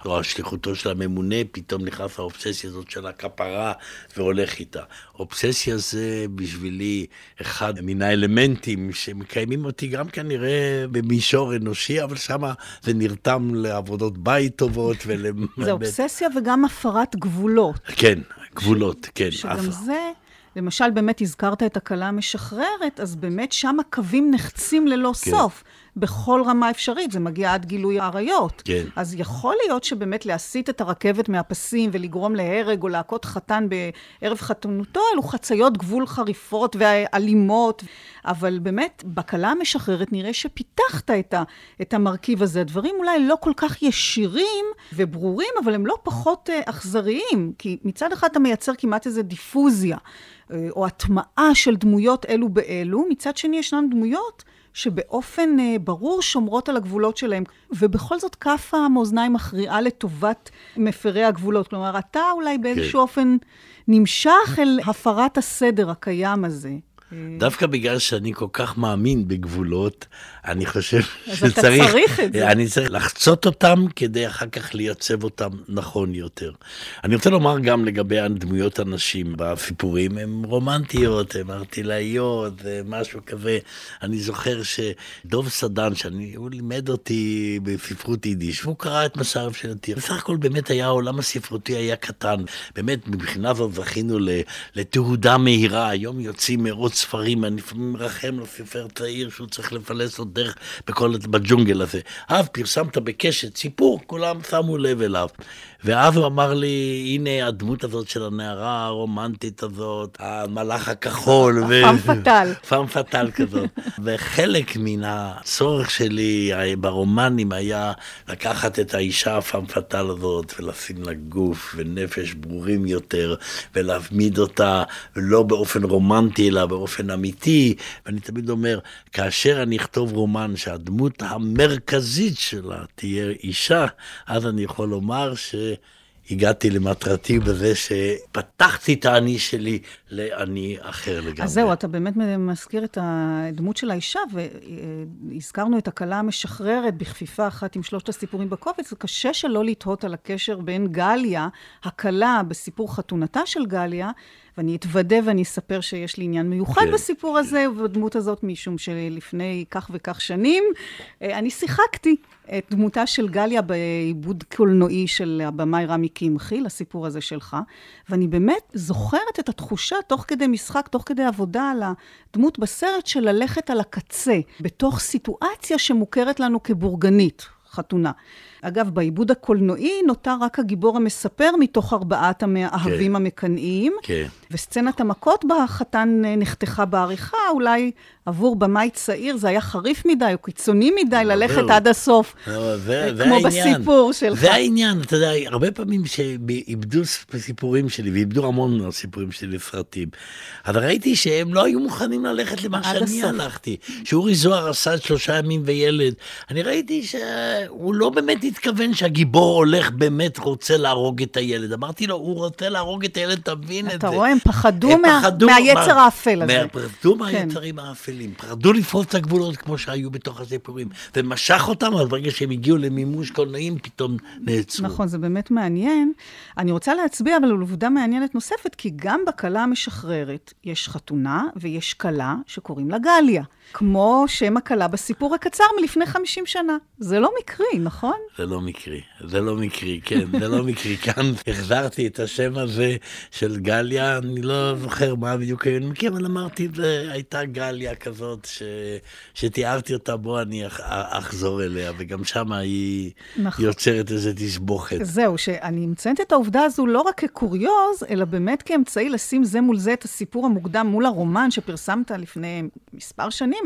או השליחותו של הממונה, פתאום נכנס האובססיה הזאת של הכפרה והולך איתה. אובססיה זה בשבילי אחד מן האלמנטים שמקיימים אותי גם כנראה במישור אנושי, אבל שם זה נרתם לעבודות בית טובות ול... זה אובססיה וגם הפרת גבולות. כן, גבולות, ש... כן. שגם אף... זה... למשל, באמת הזכרת את הכלה המשחררת, אז באמת שם הקווים נחצים ללא כן. סוף. בכל רמה אפשרית, זה מגיע עד גילוי עריות. כן. אז יכול להיות שבאמת להסיט את הרכבת מהפסים ולגרום להרג או להכות חתן בערב חתונותו, אלו חציות גבול חריפות ואלימות. אבל באמת, בכלה המשחררת נראה שפיתחת את, ה, את המרכיב הזה. הדברים אולי לא כל כך ישירים וברורים, אבל הם לא פחות uh, אכזריים, כי מצד אחד אתה מייצר כמעט איזו דיפוזיה, uh, או הטמעה של דמויות אלו באלו, מצד שני ישנן דמויות שבאופן uh, ברור שומרות על הגבולות שלהם, ובכל זאת כף המאזניים מכריעה לטובת מפרי הגבולות. כלומר, אתה אולי באיזשהו כן. אופן נמשך אל הפרת הסדר הקיים הזה. דווקא בגלל שאני כל כך מאמין בגבולות, אני חושב שצריך... אז אתה צריך את זה. אני צריך לחצות אותם כדי אחר כך לייצב אותם נכון יותר. אני רוצה לומר גם לגבי הדמויות הנשים בסיפורים, הן רומנטיות, הן ארטילאיות, משהו כזה. אני זוכר שדוב סדן, שהוא לימד אותי בספרות יידיש, והוא קרא את מסערב של עתיר. בסך הכל באמת היה, העולם הספרותי היה קטן. באמת, מבחינה זאת זכינו לתהודה מהירה. היום יוצאים מרוץ ספרים, אני לפעמים מרחם לסופר צעיר שהוא צריך לפלס עוד דרך בכל, בג'ונגל הזה. אז פרסמת בקשת סיפור, כולם שמו לב אליו. ואז הוא אמר לי, הנה הדמות הזאת של הנערה הרומנטית הזאת, המלאך הכחול. פאם פאטל. פאם פאטל כזאת. וחלק מן הצורך שלי ברומנים היה לקחת את האישה הפאם פאטל הזאת ולשים לה גוף ונפש ברורים יותר, ולהעמיד אותה לא באופן רומנטי, אלא באופן אמיתי. ואני תמיד אומר, כאשר אני אכתוב רומן שהדמות המרכזית שלה תהיה אישה, אז אני יכול לומר ש... הגעתי למטרתי בזה שפתחתי את האני שלי לאני אחר לגמרי. אז זהו, אתה באמת מזכיר את הדמות של האישה, והזכרנו את הכלה המשחררת בכפיפה אחת עם שלושת הסיפורים בקובץ, וקשה שלא לתהות על הקשר בין גליה, הכלה בסיפור חתונתה של גליה, ואני אתוודה ואני אספר שיש לי עניין מיוחד כן. בסיפור הזה ובדמות הזאת, משום שלפני כך וכך שנים, אה, אני שיחקתי את דמותה של גליה בעיבוד קולנועי של הבמאי רמי קמחי, לסיפור הזה שלך, ואני באמת זוכרת את התחושה, תוך כדי משחק, תוך כדי עבודה על הדמות בסרט, של ללכת על הקצה, בתוך סיטואציה שמוכרת לנו כבורגנית, חתונה. אגב, בעיבוד הקולנועי נותר רק הגיבור המספר מתוך ארבעת המאהבים כן. המקנאים. כן. וסצנת המכות בחתן אה, נחתכה בעריכה, אולי עבור במאי צעיר זה היה חריף מדי או קיצוני מדי ללכת עד הסוף, לא, זה, כמו העניין. בסיפור שלך. זה העניין, אתה יודע, הרבה פעמים שאיבדו סיפורים שלי, ואיבדו המון מהסיפורים שלי לסרטים, אז ראיתי שהם לא היו מוכנים ללכת למה שאני הסוף. הלכתי. שאורי זוהר עשה שלושה ימים וילד, אני ראיתי שהוא לא באמת התכוון שהגיבור הולך באמת רוצה להרוג את הילד. אמרתי לו, הוא רוצה להרוג את הילד, תבין את זה. אתה רואה, הם פחדו, מה, פחדו מהיצר מה, האפל הזה. פחדו כן. מהיצרים האפלים, פחדו לפרוץ את הגבולות כמו שהיו בתוך הסיפורים. ומשך אותם, אבל ברגע שהם הגיעו למימוש קולנועים, פתאום נעצרו. נכון, זה באמת מעניין. אני רוצה להצביע אבל על עובדה מעניינת נוספת, כי גם בכלה המשחררת יש חתונה ויש כלה שקוראים לה גליה. כמו שם הכלה בסיפור הקצר מלפני 50 שנה. זה לא מקרי, נכון? זה לא מקרי, זה לא מקרי, כן, זה לא מקרי. כאן החזרתי את השם הזה של גליה, אני לא זוכר מה בדיוק היו נמקים, אבל אמרתי, זה הייתה גליה כזאת. ש... שתיארתי אותה, בוא אני אח... אחזור אליה, וגם שם היא נכון. יוצרת איזה תסבוכת. זהו, שאני מציינת את העובדה הזו לא רק כקוריוז, אלא באמת כאמצעי לשים זה מול זה את הסיפור המוקדם מול הרומן שפרסמת לפני מספר שנים,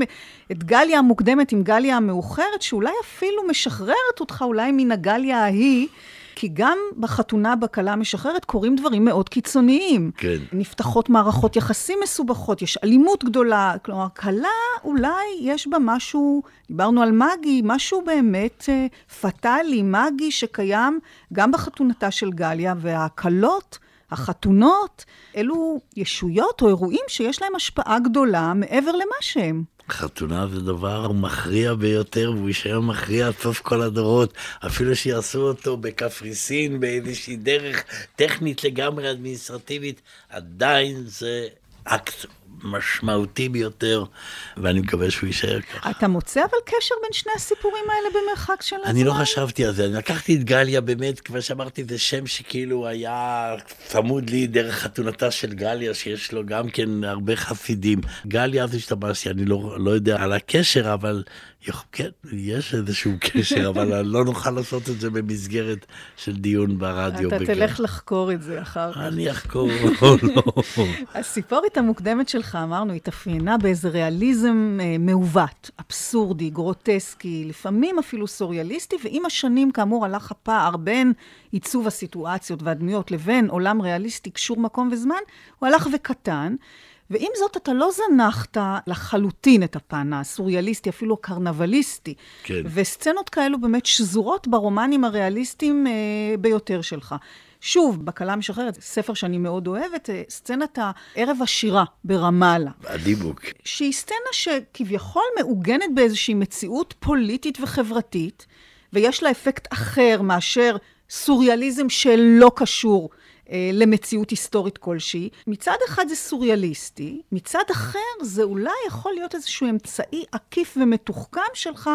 את גליה המוקדמת עם גליה המאוחרת, שאולי אפילו משחררת אותך אולי מן הגליה ההיא. כי גם בחתונה בכלה המשחררת קורים דברים מאוד קיצוניים. כן. נפתחות מערכות יחסים מסובכות, יש אלימות גדולה. כלומר, כלה אולי יש בה משהו, דיברנו על מגי, משהו באמת אה, פטאלי, מגי, שקיים גם בחתונתה של גליה, והכלות... החתונות, אלו ישויות או אירועים שיש להם השפעה גדולה מעבר למה שהם. חתונה זה דבר מכריע ביותר, והוא יישאר מכריע עד סוף כל הדורות. אפילו שיעשו אותו בקפריסין, באיזושהי דרך טכנית לגמרי אדמיניסטרטיבית, עדיין זה אקט משמעותי ביותר, ואני מקווה שהוא יישאר ככה. אתה מוצא אבל קשר בין שני הסיפורים האלה במרחק של הזמן? אני לא חשבתי על זה, אני לקחתי את גליה באמת, כמו שאמרתי, זה שם שכאילו היה צמוד לי דרך חתונתה של גליה, שיש לו גם כן הרבה חסידים. גליה, אז השתמשתי, אני לא, לא יודע על הקשר, אבל כן, יש איזשהו קשר, אבל לא נוכל לעשות את זה במסגרת של דיון ברדיו. אתה תלך לחקור את זה אחר כך. אני אחקור, לא. הסיפורת המוקדמת שלך, אמרנו, התאפיינה באיזה ריאליזם אה, מעוות, אבסורדי, גרוטסקי, לפעמים אפילו סוריאליסטי, ועם השנים, כאמור, הלך הפער בין עיצוב הסיטואציות והדמויות לבין עולם ריאליסטי, קשור מקום וזמן, הוא הלך וקטן. ועם זאת, אתה לא זנחת לחלוטין את הפן הסוריאליסטי, אפילו הקרנבליסטי. כן. וסצנות כאלו באמת שזורות ברומנים הריאליסטיים אה, ביותר שלך. שוב, בקלה משחררת, ספר שאני מאוד אוהבת, אה, סצנת הערב השירה ברמאללה. הדיבוק. שהיא סצנה שכביכול מעוגנת באיזושהי מציאות פוליטית וחברתית, ויש לה אפקט אחר מאשר סוריאליזם שלא קשור אה, למציאות היסטורית כלשהי. מצד אחד זה סוריאליסטי, מצד אחר זה אולי יכול להיות איזשהו אמצעי עקיף ומתוחכם שלך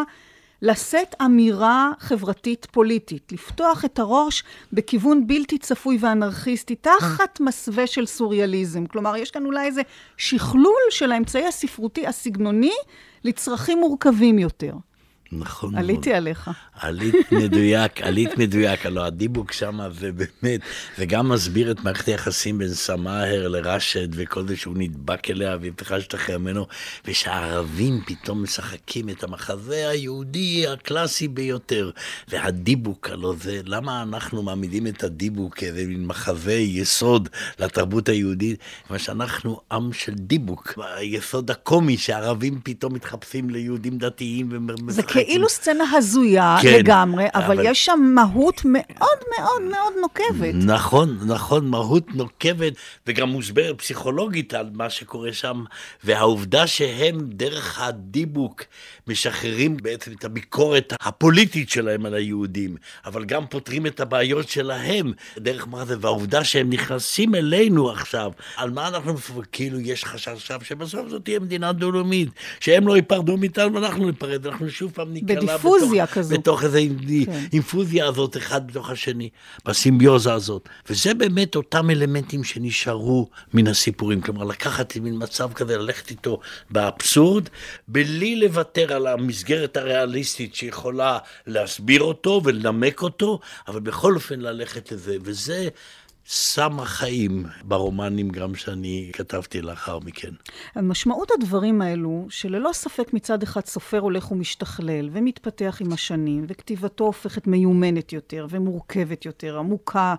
לשאת אמירה חברתית פוליטית, לפתוח את הראש בכיוון בלתי צפוי ואנרכיסטי, תחת מסווה של סוריאליזם. כלומר, יש כאן אולי איזה שכלול של האמצעי הספרותי הסגנוני לצרכים מורכבים יותר. נכון. עליתי עליך. עלית מדויק, עלית מדויק. הלוא הדיבוק שם זה באמת, זה גם מסביר את מערכת היחסים בין סמאהר לרשד וכל זה שהוא נדבק אליה והיא צריכה להשתחרר ממנו, ושהערבים פתאום משחקים את המחזה היהודי הקלאסי ביותר. והדיבוק, הלוא זה, למה אנחנו מעמידים את הדיבוק כאיזה מין מחזה יסוד לתרבות היהודית? כיוון שאנחנו עם של דיבוק, היסוד הקומי שהערבים פתאום מתחפשים ליהודים דתיים ומשחקים. כאילו סצנה הזויה כן, לגמרי, אבל, אבל יש שם מהות מאוד מאוד מאוד נוקבת. נכון, נכון, מהות נוקבת, וגם מוסברת פסיכולוגית על מה שקורה שם, והעובדה שהם דרך הדיבוק משחררים בעצם את הביקורת הפוליטית שלהם על היהודים, אבל גם פותרים את הבעיות שלהם דרך מה זה, והעובדה שהם נכנסים אלינו עכשיו, על מה אנחנו, כאילו יש חשש עכשיו שבסוף זאת תהיה מדינה דו-לאומית, שהם לא ייפרדו מאיתנו ואנחנו ניפרד, אנחנו שוב פעם ניקלע בדיפוזיה בתוך, כזו. בתוך איזו כן. אינפוזיה הזאת, אחד בתוך השני, בסימביוזה הזאת. וזה באמת אותם אלמנטים שנשארו מן הסיפורים. כלומר, לקחת מין מצב כזה, ללכת איתו באבסורד, בלי לוותר על המסגרת הריאליסטית שיכולה להסביר אותו ולנמק אותו, אבל בכל אופן ללכת לזה. וזה סם החיים ברומנים גם שאני כתבתי לאחר מכן. משמעות הדברים האלו, שללא ספק מצד אחד סופר הולך ומשתכלל ומתפתח עם השנים, וכתיבתו הופכת מיומנת יותר ומורכבת יותר, עמוקה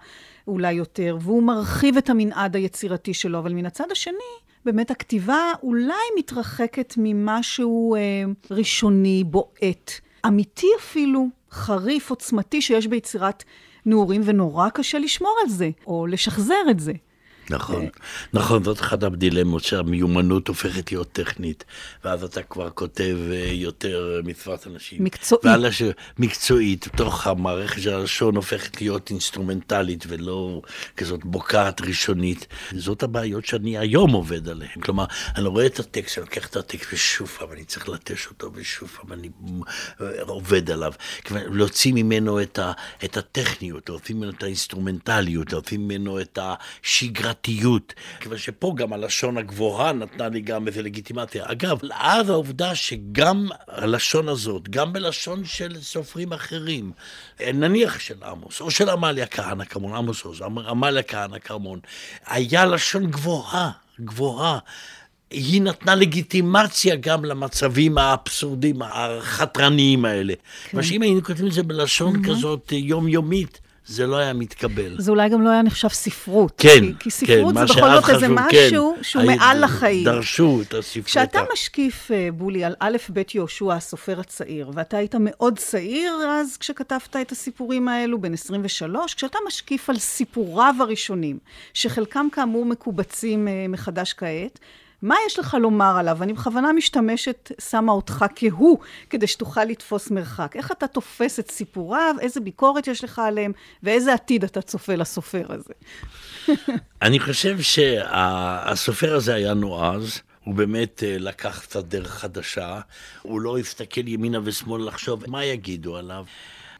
אולי יותר, והוא מרחיב את המנעד היצירתי שלו, אבל מן הצד השני, באמת הכתיבה אולי מתרחקת ממשהו אה, ראשוני, בועט, אמיתי אפילו, חריף, עוצמתי, שיש ביצירת נעורים, ונורא קשה לשמור על זה, או לשחזר את זה. נכון, נכון, זאת אחת הדילמות שהמיומנות הופכת להיות טכנית, ואז אתה כבר כותב אה, יותר מצוות אנשים. מקצועית. והלש... מקצועית, תוך המערכת של הלשון הופכת להיות אינסטרומנטלית ולא כזאת בוקעת ראשונית. זאת הבעיות שאני היום עובד עליהן. כלומר, אני רואה את הטקסט, אני לוקח את הטקסט ושוב פעם אני צריך לטש אותו ושוב פעם אני אה, עובד עליו. להוציא ממנו את, ה... את הטכניות, להוציא ממנו את האינסטרומנטליות, להוציא ממנו את השגרת פרטיות. כיוון שפה גם הלשון הגבוהה נתנה לי גם איזה לגיטימציה. אגב, אז העובדה שגם הלשון הזאת, גם בלשון של סופרים אחרים, נניח של עמוס, או של עמליה כהנא כרמון, עמוס עוז, עמליה כהנא כרמון, היה לשון גבוהה, גבוהה. היא נתנה לגיטימציה גם למצבים האבסורדים, החתרניים האלה. כן. מה שאם היינו כותבים את זה בלשון mm-hmm. כזאת יומיומית, זה לא היה מתקבל. זה אולי גם לא היה נחשב ספרות. כן, כי, כי ספרות כן, זה בכל זאת איזה משהו כן, שהוא מעל לחיים. דרשו את הספרות. כשאתה משקיף, אה, בולי, על א', ב' יהושע, הסופר הצעיר, ואתה היית מאוד צעיר אז כשכתבת את הסיפורים האלו, בן 23, כשאתה משקיף על סיפוריו הראשונים, שחלקם כאמור מקובצים אה, מחדש כעת, מה יש לך לומר עליו? אני בכוונה משתמשת, שמה אותך כהוא, כדי שתוכל לתפוס מרחק. איך אתה תופס את סיפוריו, איזה ביקורת יש לך עליהם, ואיזה עתיד אתה צופה לסופר הזה. אני חושב שהסופר הזה היה נועז. הוא באמת אה, לקח קצת דרך חדשה, הוא לא הסתכל ימינה ושמאלה לחשוב מה יגידו עליו.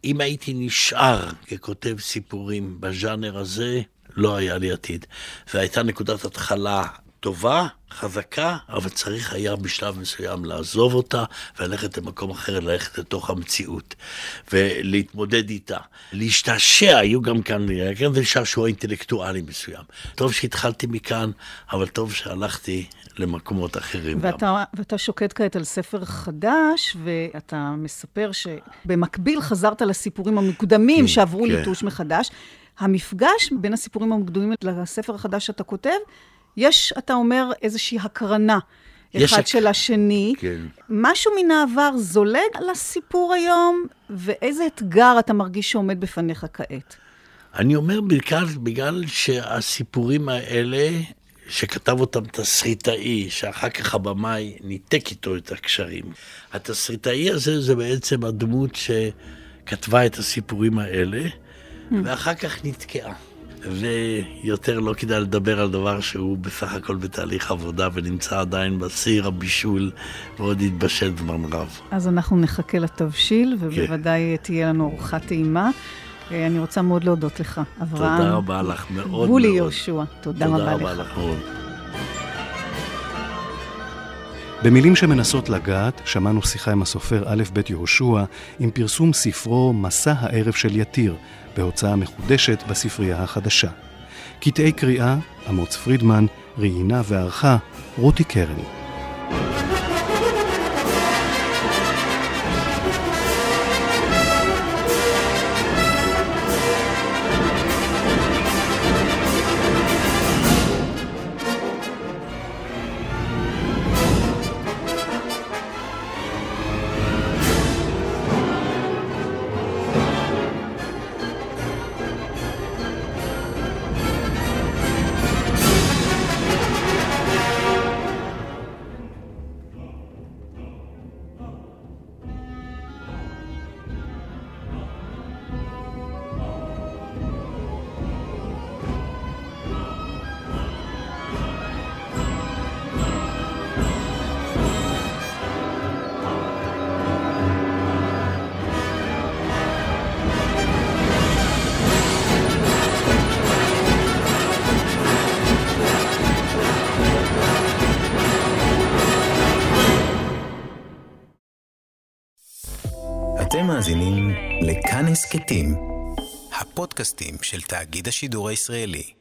אם הייתי נשאר ככותב סיפורים בז'אנר הזה, לא היה לי עתיד. והייתה נקודת התחלה טובה, חזקה, אבל צריך היה בשלב מסוים לעזוב אותה וללכת למקום אחר, ללכת לתוך המציאות ולהתמודד איתה. להשתעשע, היו גם כאן, כן, זה שעשוע אינטלקטואלי מסוים. טוב שהתחלתי מכאן, אבל טוב שהלכתי למקומות אחרים ואתה, גם. ואתה שוקד כעת על ספר חדש, ואתה מספר שבמקביל חזרת לסיפורים המוקדמים כן, שעברו כן. ליטוש מחדש. המפגש בין הסיפורים המוקדמים לספר החדש שאתה כותב, יש, אתה אומר, איזושהי הקרנה. אחד של השני. כן. משהו מן העבר זולג לסיפור היום, ואיזה אתגר אתה מרגיש שעומד בפניך כעת? אני אומר בגלל, בגלל שהסיפורים האלה, שכתב אותם תסריטאי, שאחר כך הבמאי ניתק איתו את הקשרים. התסריטאי הזה זה בעצם הדמות שכתבה את הסיפורים האלה, mm. ואחר כך נתקעה. ויותר לא כדאי לדבר על דבר שהוא בסך הכל בתהליך עבודה ונמצא עדיין בסיר הבישול ועוד יתבשל זמן רב. אז אנחנו נחכה לתבשיל. ובוודאי כן. תהיה לנו ארוחה טעימה. אה, אני רוצה מאוד להודות לך, אברהם. תודה רבה לך מאוד מאוד. גולי יהושע, תודה, תודה רבה, רבה לך. לך מאוד. במילים שמנסות לגעת, שמענו שיחה עם הסופר א' ב' יהושע עם פרסום ספרו "מסע הערב של יתיר", בהוצאה מחודשת בספרייה החדשה. קטעי קריאה, אמוץ פרידמן, ראיינה וערכה, רותי קרן. של תאגיד השידור הישראלי.